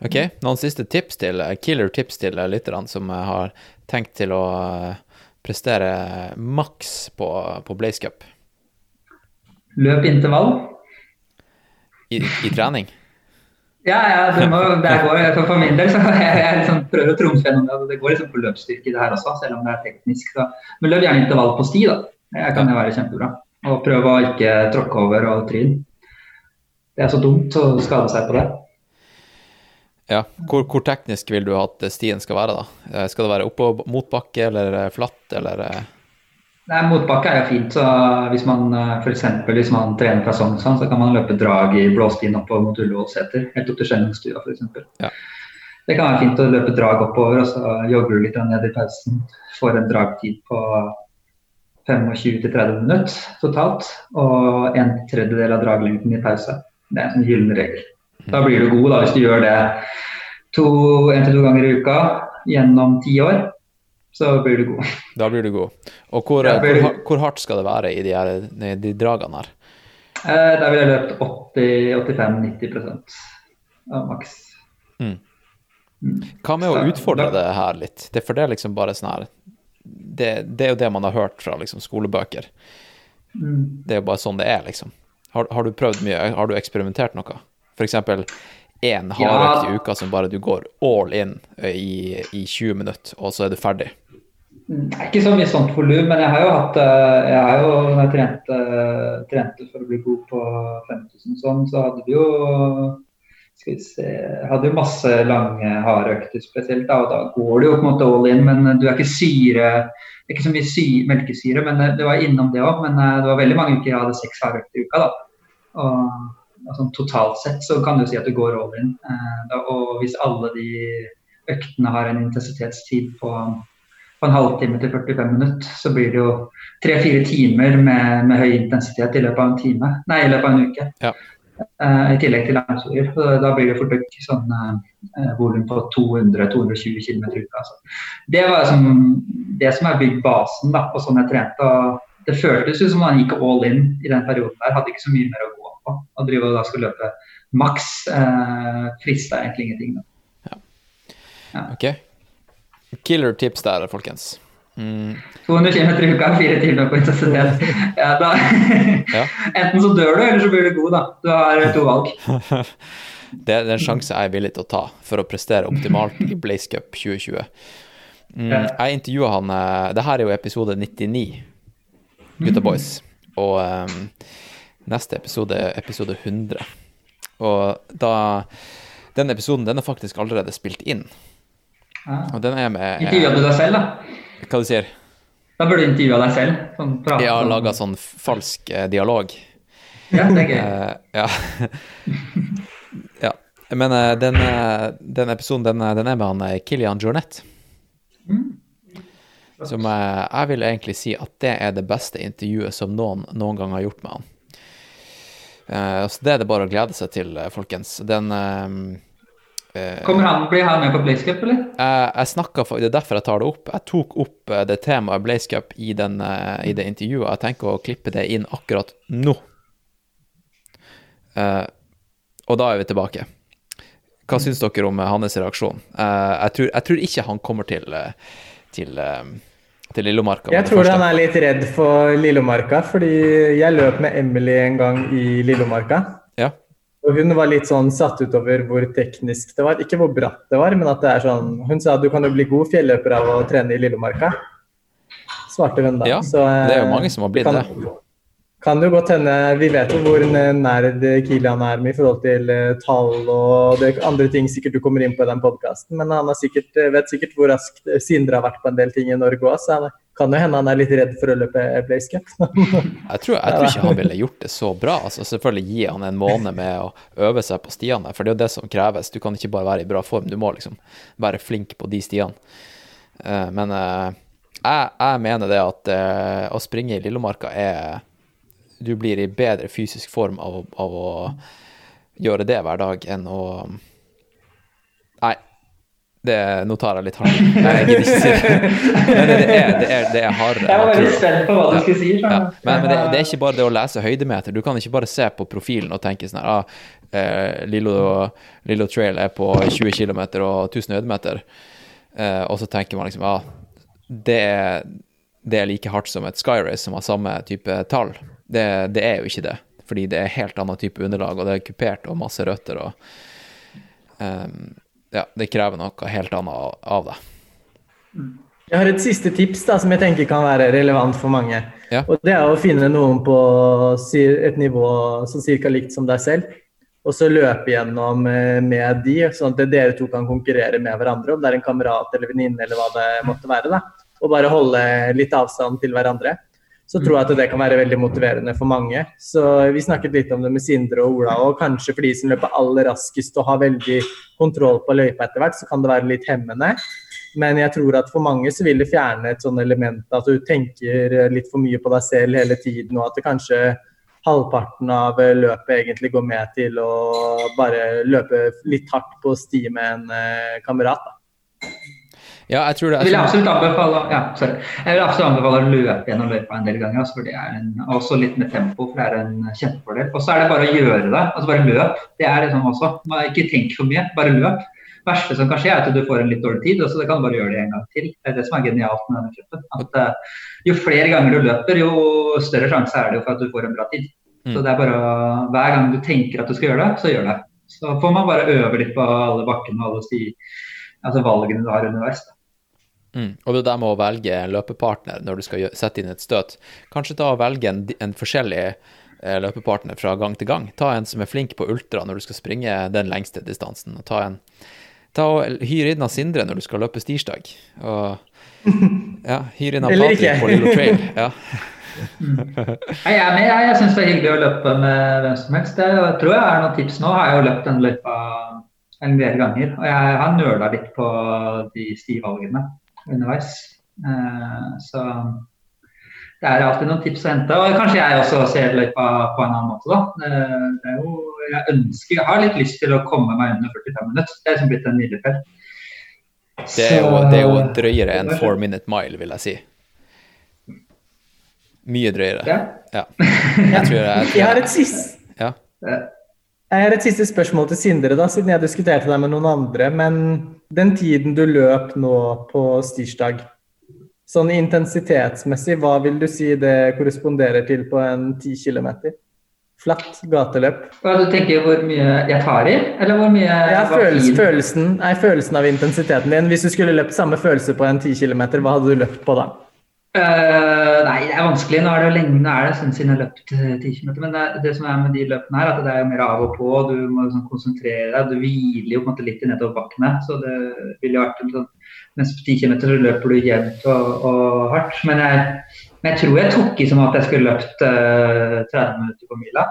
S3: Ok, noen siste tips til, killer tips til lytterne som eh, har tenkt til å eh, prestere maks på, på Blaze Cup
S1: Løp intervall.
S3: i, i trening?
S1: Ja, ja, det, må, det går, for min del så jeg, jeg liksom prøver å trumfe gjennom det. Det går liksom på løpsstyrke det her også, selv om det er teknisk. Så. Men løp gjerne intervall på sti, da. Det kan jo være kjempebra. Og prøv å ikke tråkke over og tryn. Det er så dumt å skade seg på det.
S3: Ja, hvor, hvor teknisk vil du at stien skal være, da? Eh, Skal det være oppå motbakke eller eh, flatt, eller eh,
S1: Nei, Motbakke er jo fint. så Hvis man f.eks. hvis man trener fra sånn, så kan man løpe drag i blåstien oppover mot Ullevålseter. Helt opp til Skjennungstua f.eks.
S3: Ja.
S1: Det kan være fint å løpe drag oppover, og så jogger du litt ned i pausen. Får en dragtid på 25-30 minutter totalt, og en tredjedel av draglengden i pause. Det er en gyllen regel. Da blir du god da, hvis du gjør det to, en til to ganger i uka gjennom ti år. så blir du god.
S3: Da blir du god. Og hvor,
S1: du...
S3: hvor, hvor hardt skal det være i de, her, de dragene her?
S1: Eh, der vil jeg løpt 80-85-90 av maks.
S3: Mm.
S1: Mm.
S3: Hva med å utfordre det her litt? Det, for det er liksom bare sånn her det, det er jo det man har hørt fra liksom, skolebøker.
S1: Mm.
S3: Det er jo bare sånn det er, liksom. Har, har du prøvd mye? Har du eksperimentert noe? Eksempel én hardøkt i uka som bare du går all in i, i 20 minutter, og så er du ferdig.
S1: Mm, Det er ikke så mye sånt volum, men jeg har jo hatt Jeg har jo når jeg trente, trente for å bli god på 5000 sånn, så hadde vi jo skal vi se, hadde jo masse lange, hardøkter spesielt. Da, og da går det jo på en måte all in, men du er ikke syre det er ikke så mye sy melkesyre, men det, det var innom det òg. Men det var veldig mange uker jeg hadde seks hardøkter i uka. da. Og, sånn totalt sett så kan du si at du går all in. Eh, og hvis alle de øktene har en intensitetstid på på en halvtime til 45 minutter, så blir det jo tre-fire timer med, med høy intensitet i løpet av en time, nei, i løpet av en uke.
S3: Ja.
S1: Eh, I tillegg til langturer. Da blir det fort vekk sånn eh, volum på 200-220 km i uka. Altså. Det var liksom, det som er bygd basen da, på sånn jeg trente. og Det føltes jo som man gikk all in i den perioden der. Hadde ikke så mye mer å gå på. Å drive og da skal løpe maks eh, frister egentlig ingenting. Da.
S3: Ok? Killer tips der, folkens. Mm,
S1: 200 km i uka, fire timer på intensitet. Ja, da,
S3: Ja.
S1: Enten så dør du, eller så blir du god. da. Du har to valg.
S3: det, er en sjanse jeg er villig til å ta for å prestere optimalt i Blaze Cup 2020. Mm,
S1: Ja.
S3: jeg intervjua han eh, Det her er jo episode 99, Gutta Boys. Og eh, neste episode er episode 100. Og da Den episoden den er faktisk allerede spilt inn.
S1: Ja.
S3: Og den er med
S1: Intervjua du deg selv, da?
S3: Hva du sier
S1: Da burde du intervjua deg selv. Sånn, prate ja,
S3: laga sånn falsk eh, dialog.
S1: Ja, det er gøy.
S3: Eh, ja. ja. Men eh, den, eh, den episoden, den, eh, den er med han eh, Kilian Jornet.
S1: Mm.
S3: Som eh, jeg vil egentlig si at det er det beste intervjuet som noen noen gang har gjort med han. Eh, så det er det bare å glede seg til, eh, folkens. Den eh,
S1: Kommer han, bli her med på Blaze Cup, eller?
S3: jeg, jeg for- Det er derfor jeg tar det opp. Jeg tok opp det temaet Blaze Cup i, den, i det intervjuet. Jeg tenker å klippe det inn akkurat nå. Uh, og da er vi tilbake. Hva syns dere om hans reaksjon? Uh, jeg, tror, jeg tror ikke han kommer til, til, eh, til Lillomarka.
S2: Jeg tror han er litt redd for Lillomarka, fordi jeg løp med Emily en gang i Lillomarka.
S3: Ja.
S2: Og hun var litt sånn satt ut over hvor teknisk det var. Ikke hvor bratt det var, men at det er sånn Hun sa at du kan jo bli god fjelløper av å trene i Lillomarka. Svarte hun da.
S3: Ja,
S2: Så, eh,
S3: det er jo mange som har blitt
S2: kan,
S3: det.
S2: Kan det jo godt hende Vi vet jo hvor nerd Kilian er med i forhold til eh, tall og det andre ting sikkert du kommer inn på i den podkasten, men han har sikkert, eh, vet sikkert hvor raskt Sindre har vært på en del ting i Norge òg, så det kan jo hende han er litt redd for å løpe Blaze Cup.
S3: Jeg tror, jeg tror ikke han ville gjort det så bra. Altså, selvfølgelig gi han en måned med å øve seg på stiene, for det er jo det som kreves. Du kan ikke bare være i bra form, du må liksom være flink på de stiene. Eh, men jeg, jeg mener det at å springe i Lillomarka er Du blir i bedre fysisk form av, av å gjøre det hver dag enn å Nei. Det, nå tar jeg litt hardt. Jeg gidder ikke si det. Men det er, det er, det er hardere.
S1: Jeg var veldig spent på hva du
S3: Ja.
S1: skulle si.
S3: Ja, men, men det, det er ikke bare det å lese høydemeter. Du kan ikke bare se på profilen og tenke sånn her ah, eh, Lillo, Lillo Trail er på 20 km og 1000 høydemeter. Eh, og så tenker man liksom ah, det, er, det er like hardt som et Skyrace som har samme type tall. Det, det er jo ikke det. Fordi det er helt annen type underlag, og det er kupert og masse røtter. og um, ja, det krever noe helt annet av- deg.
S2: Jeg har et siste tips da, som jeg tenker kan være relevant for mange.
S3: Ja.
S2: Og Det er å finne noen på et nivå som cirka likt som deg selv, og så løpe gjennom eh, med de, sånn at dere to kan konkurrere med hverandre, om det er en kamerat eller venninne eller hva det måtte være. da, Og bare holde litt avstand til hverandre. Så tror jeg at det kan være veldig motiverende for mange. Så Vi snakket litt om det med Sindre og Ola, og kanskje for de som løper aller raskest og har veldig kontroll på løypa etter hvert, så kan det være litt hemmende. Men jeg tror at for mange så vil det fjerne et sånn element at du tenker litt for mye på deg selv hele tiden, og at det kanskje halvparten av løpet egentlig går med til å bare løpe litt hardt på sti med en eh, kamerat. Da.
S3: Ja, jeg tror det.
S1: Jeg vil absolutt anbefale, ja. Jeg vil absolutt anbefale å løpe gjennom løypa en del ganger. Altså, for det er en, også litt med tempo, for det er en kjempefordel. Og så er det bare å gjøre det. altså Bare løp. Det er liksom også. Man, ikke tenk for mye, bare løp. Verste som kan skje, er at du får en litt dårlig tid, og så kan du bare gjøre det en gang til. Det er det som er genialt med denne cupen. At uh, jo flere ganger du løper, jo større sjanse er det for at du får en bra tid.
S3: Mm.
S1: Så det er bare hver gang du tenker at du skal gjøre det, så gjør det. Så får man bare øve litt på alle bakkene og alle sti, altså valgene du har underveis. Da.
S3: Mm. Og det der med å velge en løpepartner når du skal sette inn et støt, kanskje ta og velge en, en forskjellig eh, løpepartner fra gang til gang. Ta en som er flink på ultra når du skal springe den lengste distansen. og ta en Ta og Hyr inn av Sindre når du skal løpe stirsdag. Og ja, hyr inn av Patrick på Lillo Trail. Ja.
S1: mm. Jeg er med. Jeg, jeg syns det er hyggelig å løpe med hvem som helst. Det jeg tror jeg er noen tips nå. Har jeg jo løpt den løypa en del ganger. Og jeg har nøla litt på de stivalgene underveis. Eh, så det er alltid noen tips å hente. Og kanskje jeg også ser løypa på en annen måte, da. Eh, det er jo, jeg ønsker, jeg har litt lyst til å komme meg under 45 minutter. Det er liksom blitt en milepæl.
S3: Det er jo, det er jo drøyere enn four minute mile, vil jeg si. Mye drøyere.
S1: Ja.
S3: Ja. Jeg tror jeg,
S2: Jeg har et siste
S3: ja.
S2: Jeg har et siste spørsmål til Sindre, da, siden jeg diskuterte det med noen andre. Men den tiden du løp nå på stirsdag, sånn intensitetsmessig, hva vil du si det korresponderer til på en 10 km? Flatt gateløp.
S1: Hva du tenker hvor mye jeg tar i, eller hvor mye
S2: Ja, følelsen, følelsen, nei, følelsen av intensiteten din. Hvis du skulle løpt samme følelse på en 10 km, hva hadde du løpt på da?
S1: Eh, nei, det er vanskelig. Nå er det jo lenge nå er det siden siden jeg har løpt eh, 10 km. Men det, det som er med de løpene her, at det er jo mer av og på. Du må liksom konsentrere deg. Du hviler jo på en måte litt i nedoverbakkene. Så det ville vært sånn Mens på 10 km så løper du jevnt og, og hardt. Men jeg, men jeg tror jeg tok i som at jeg skulle løpt uh, 30 minutter på mila.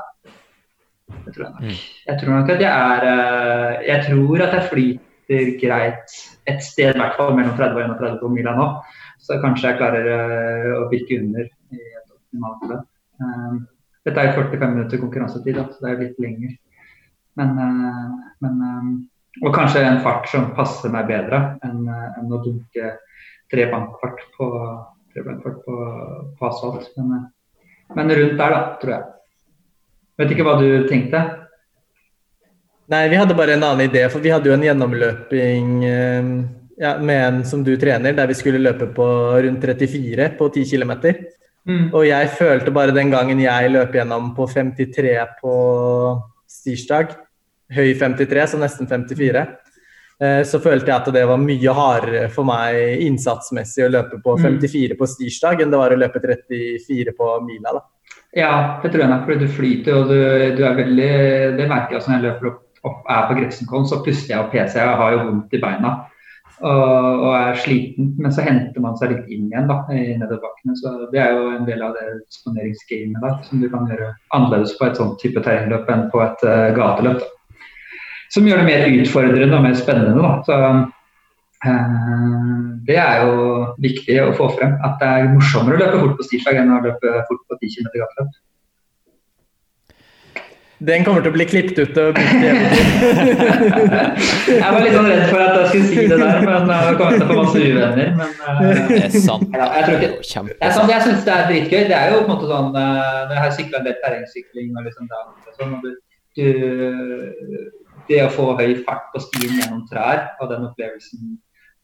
S1: Det tror jeg nok.
S3: Mm.
S1: Jeg tror nok at jeg er uh, Jeg tror at jeg flyter greit et sted, i hvert fall mellom 30 og 31 på mila nå. Så kanskje jeg klarer eh, å bikke under i et optimalt løp. Um, dette er 45 minutter konkurransetid, så det er litt lenger. Men, eh, men Og kanskje en fart som passer meg bedre enn eh, enn å dunke tre bankfart på, tre bankfart på, på asfalt. Men, eh, men rundt der, da, tror jeg. Vet ikke hva du tenkte?
S2: Nei, vi hadde bare en annen idé, for vi hadde jo en gjennomløping eh, ja, med en som du trener, der vi skulle løpe på rundt 34 på 10 km.
S1: Mm.
S2: Og jeg følte bare den gangen jeg løp gjennom på 53 på tirsdag, høy 53, så nesten 54, eh, så følte jeg at det var mye hardere for meg innsatsmessig å løpe på
S1: Mm.
S2: 54 på tirsdag enn det var å løpe 34 på mila. da.
S1: Ja, det tror jeg nok, fordi du flyter og du, du er veldig Det merker jeg også når jeg løper opp, opp er på Grefsenkollen, så puster jeg og peser. Jeg har jo vondt i beina og, og er sliten. Men så henter man seg litt inn igjen da, i nedoverbakkene. Så det er jo en del av det disponeringsgamet da, som du kan gjøre annerledes på et sånt type terrengløp enn på et uh, gateløp. Da. Som gjør det mer utfordrende og mer spennende. Da. Så uh, det er jo viktig å få frem. At det er morsommere å løpe fort på stirsdag enn å løpe fort på 10 km gateløp.
S2: Den kommer til å bli klippet ut og brukt i
S1: Jeg var litt sånn redd for at jeg skulle si det der, men jeg kommer til å få masse uvenner. Men uh,
S3: Det er sant.
S1: Ja, jeg tror
S3: Det
S1: ikke- det er sånn, jeg syns det er dritgøy. Det er jo på en måte sånn uh, Når jeg har sykla en del terrengsykling og liksom og sånn, du, du, Det å få høy fart på stien gjennom trær og den opplevelsen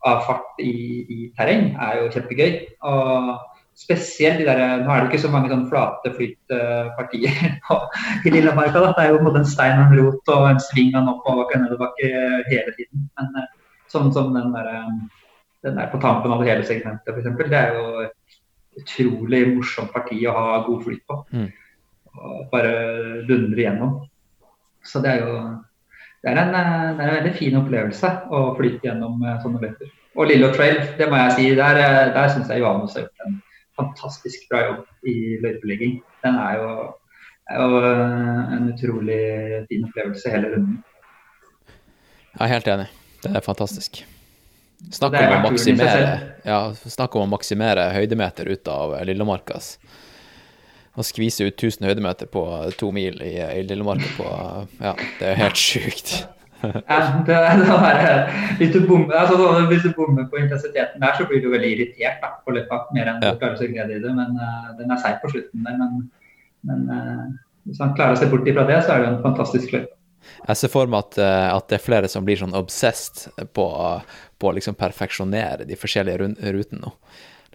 S1: av fart i, i terreng er jo kjempegøy. Og spesielt de der, Nå er det ikke så mange sånn flate flytpartier i Lillemarka. Da. Det er jo både en stein og en rot og en sving en oppoverbakke og nedoverbakke hele tiden. Men eh, sånn som den der, eh, den der på tampen av det hele segmentet, f.eks. Det er jo utrolig morsomt parti å ha god flyt på.
S3: Mm.
S1: Bare dundre igjennom. Så det er jo det er, en, eh, det er en veldig fin opplevelse å flyte gjennom eh, sånne løyper. Og Lillo Trail, det må jeg si, der, eh, der syns jeg Johannes har gjort en fantastisk bra jobb i løypelegging. Den er jo, er jo eh, en utrolig fin opplevelse hele runden.
S3: Jeg er helt enig. Det er fantastisk. Snakk om å maksimere, ja, snakk om å maksimere høydemeter ut av Lillemarka. ass. Å skvise ut 1000 høydemeter på to mil i, i Lillemarka på Ja, det er helt sjukt.
S1: Ja, det, er, hvis, du bommer, altså, sånn, hvis du bommer på intensiteten der, så blir du veldig irritert da, på løypa. Mer enn
S3: Ja.
S1: du klarer å se glede i det. Men uh, den er seig på slutten der. Men, men uh, hvis han klarer å se bort ifra det, så er det en fantastisk løype.
S3: Jeg ser for meg at, eh, at det er flere som blir sånn obsessed på, på å liksom perfeksjonere de forskjellige rutene nå.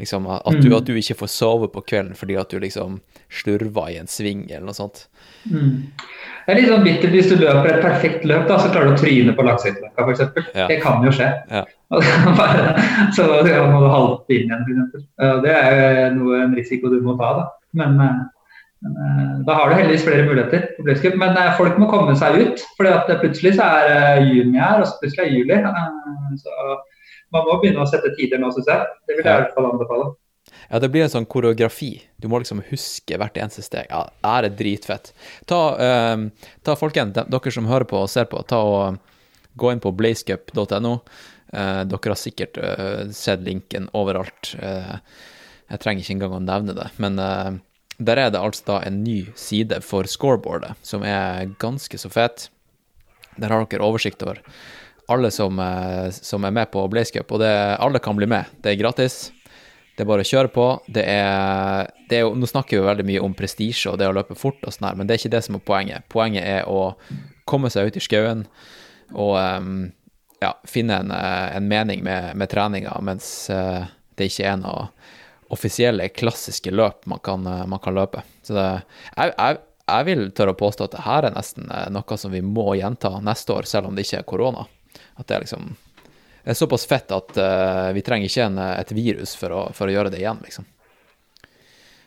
S3: Liksom at du,
S1: Mm.
S3: at du ikke får sove på kvelden fordi at du liksom slurver i en sving eller noe sånt.
S1: Mm. Det er litt sånn bittert hvis du løper et perfekt løp, da, så klarer du å tryne på Langsøytløkka f.eks.
S3: Ja.
S1: Det kan jo skje.
S3: Ja.
S1: Så ja, må du halte inn igjen, f.eks. Det er jo noe, en risiko du må ta. da. Men, eh, men eh, da har du heldigvis flere muligheter. Men eh, folk må komme seg ut. at plutselig så er juni her, og så plutselig er juli. Så man må begynne å sette tider nå, syns jeg. Det vil jeg i hvert fall anbefale.
S3: Ja, det blir en sånn koreografi. Du må liksom huske hvert eneste steg. Ja, det er dritfett. Ta, uh, ta folkens, de- dere som hører på og ser på, ta og gå inn på blazecup.no. Uh, dere har sikkert uh, sett linken overalt. Eh, jeg trenger ikke engang å nevne det. Men eh, der er det altså da en ny side for scoreboardet, som er ganske så fet. Der har dere oversikt over alle som, eh, som er med på Blaze Cup, og det, alle kan bli med. Det er gratis. Det er bare å kjøre på. Det er, det er nå snakker vi veldig mye om prestisje og det å løpe fort, og sånn her, men det er ikke det som er poenget. Poenget er å komme seg ut i skauen og um, ja, finne en, eh, en mening med, med treninga, mens uh, det ikke er noe offisielle, klassiske løp man kan, man kan løpe. Så det, jeg, jeg, jeg vil tørre å påstå at det her er nesten noe som vi må gjenta neste år, selv om det ikke er korona. At det er liksom det er såpass fett at uh, vi trenger ikke en, eh, et virus for å, for å gjøre det igjen, liksom.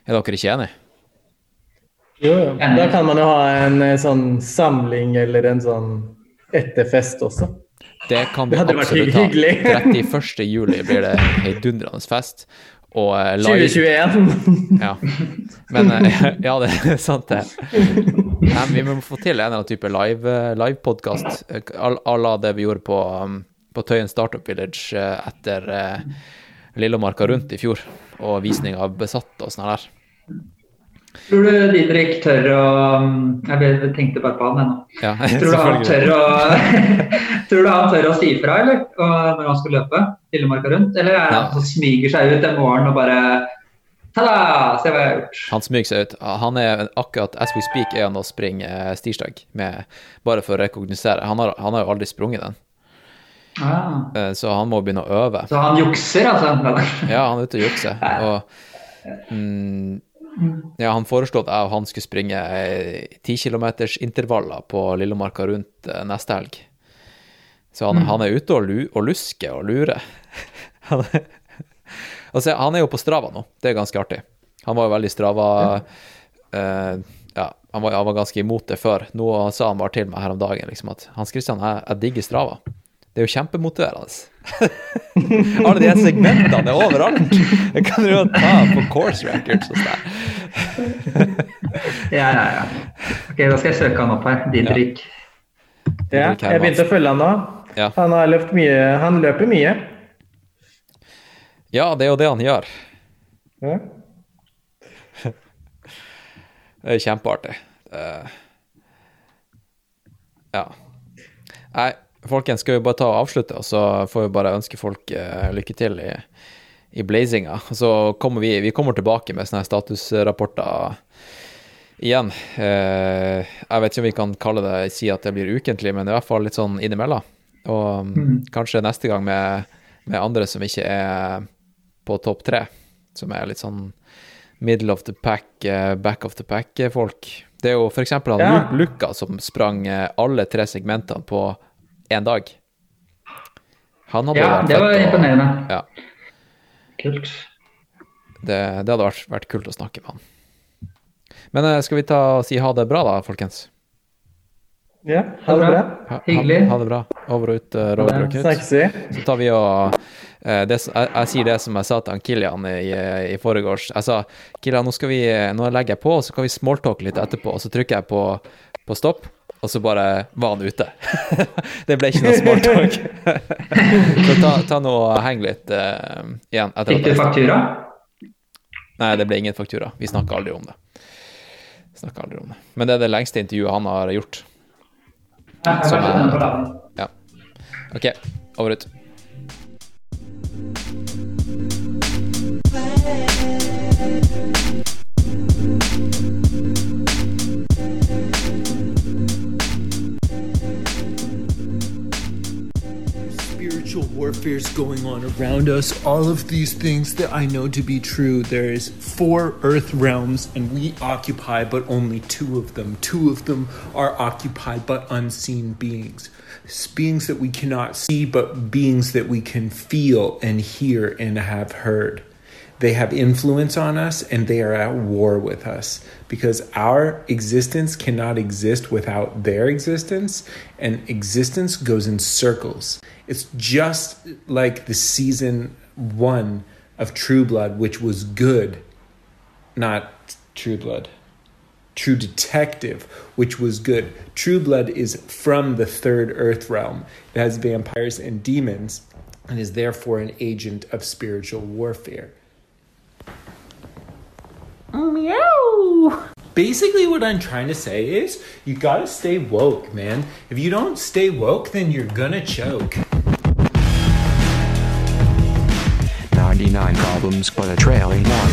S3: Er dere ikke enig?
S2: Jo, jo. Da kan man jo ha en eh, sånn samling eller en sånn etterfest også.
S3: Det kan vi
S2: Det
S3: absolutt ha.
S2: hyggelig.
S3: 31. juli blir det heidundrende fest. Og eh, live
S2: 2021.
S3: Ja. Men eh, ja, det er sant, det. Nei, vi må få til en eller annen type live- livepodkast à la det vi gjorde på, um, på Tøyen Startup Village eh, etter Lillemarka rundt i fjor, og visning av Besatt og sånn her.
S1: Tror du Didrik tør å um, Jeg tenkte bare på han ennå.
S3: Ja,
S1: Tror du han tør å Tror du han tør å si ifra, eller? Og når han skal løpe Lillemarka rundt? Eller er det
S3: Ja.
S1: han som smyger seg ut en morgen og bare Ta-da! Se hva jeg har gjort.
S3: Han smyger seg ut. Han er akkurat as we speak er han og springer eh, stirsdag, med, bare for å rekognosere. Han har, han har jo aldri sprunget den,
S1: Ah.
S3: eh, så han må begynne å øve.
S1: Så han jukser, altså?
S3: Ja, han er ute og jukser. Og mm, ja, han foreslo at jeg og han skulle springe ti kilometers intervaller på Lillemarka rundt eh, neste helg. Så han, han er ute og, lu, og lusker og lurer. Han er, altså, han er jo på Strava nå, det er ganske artig. Han var jo veldig Strava eh, Ja, han var, han var ganske imot det før. Nå sa han bare til meg her om dagen liksom at Hans Christian, jeg, jeg digger Strava. Det er jo kjempemotiverende. Alle de segmentene er overalt. Det kan du jo ta på course records og sånn.
S1: Ja, ja, ja. Ok, Da skal jeg søke han opp her. Didrik.
S2: Ja, jeg begynte å følge han nå.
S3: Ja.
S2: Han har løpt mye. Han løper mye.
S3: ja, det er jo det han gjør.
S2: Ja.
S3: Det er kjempeartig. Uh, ja. Nei, folkens, skal vi bare ta og avslutte, og så får vi bare ønske folk uh, lykke til i, i blazinga. Så kommer vi, vi kommer tilbake med sånne statusrapporter igjen. Uh, jeg vet ikke om vi kan kalle det, si at det blir ukentlig, men i hvert fall litt sånn innimellom. Og mm, kanskje neste gang med, med andre som ikke er på topp tre, som er litt sånn middle of the pack, eh, back of the pack-folk. Det er jo f.eks. han
S2: Ja.
S3: Lu- Luka som sprang alle tre segmentene på én dag. Han hadde
S1: Ja,
S3: vært
S1: det var imponerende.
S3: Ja,
S1: Kult.
S3: det, det hadde vært, vært kult å snakke med han. Men eh, skal vi ta og si ha det bra, da, folkens?
S2: ja, ha det bra.
S3: Ha,
S1: Hyggelig.
S3: Ha, ha det bra. Over og ut, uh, Roger og Knut.
S2: Sexy.
S3: Så tar vi og eh, det, jeg, jeg sier det som jeg sa til han Kilian i, i foregårs. Jeg sa Kilian, nå, skal vi, nå legger jeg på, så kan vi smalltalke litt etterpå. Og så trykker jeg på, på stopp, og så bare var han ute. det ble ikke noe smalltalk. så ta, ta nå og heng litt uh, igjen.
S1: Fikk du faktura?
S3: Nei, det ble ingen faktura. Vi snakker aldri om det. Snakker aldri om det. Men det er det lengste intervjuet han har gjort.
S1: Ja,
S3: Som
S1: laden.
S3: Ja, Ok, over ut.
S5: spiritual is going on around us. All of these things that I know to be true. There is four earth realms, and we occupy but only two of them. Two of them are occupied by unseen beings. Beings that we cannot see, but beings that we can feel and hear and have heard. They have influence on us and they are at war with us because our existence cannot exist without their existence, and existence goes in circles. It's just like the season one of True Blood, which was good, not True Blood. True Detective, which was good. True Blood is from the third Earth realm. It has vampires and demons and is therefore an agent of spiritual warfare. Meow. Basically, what I'm trying to say is you gotta stay woke, man. If you don't stay woke, then you're gonna choke.
S4: 99 problems but a trailing one.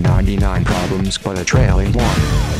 S4: Ninety-nine problems but a trailing one.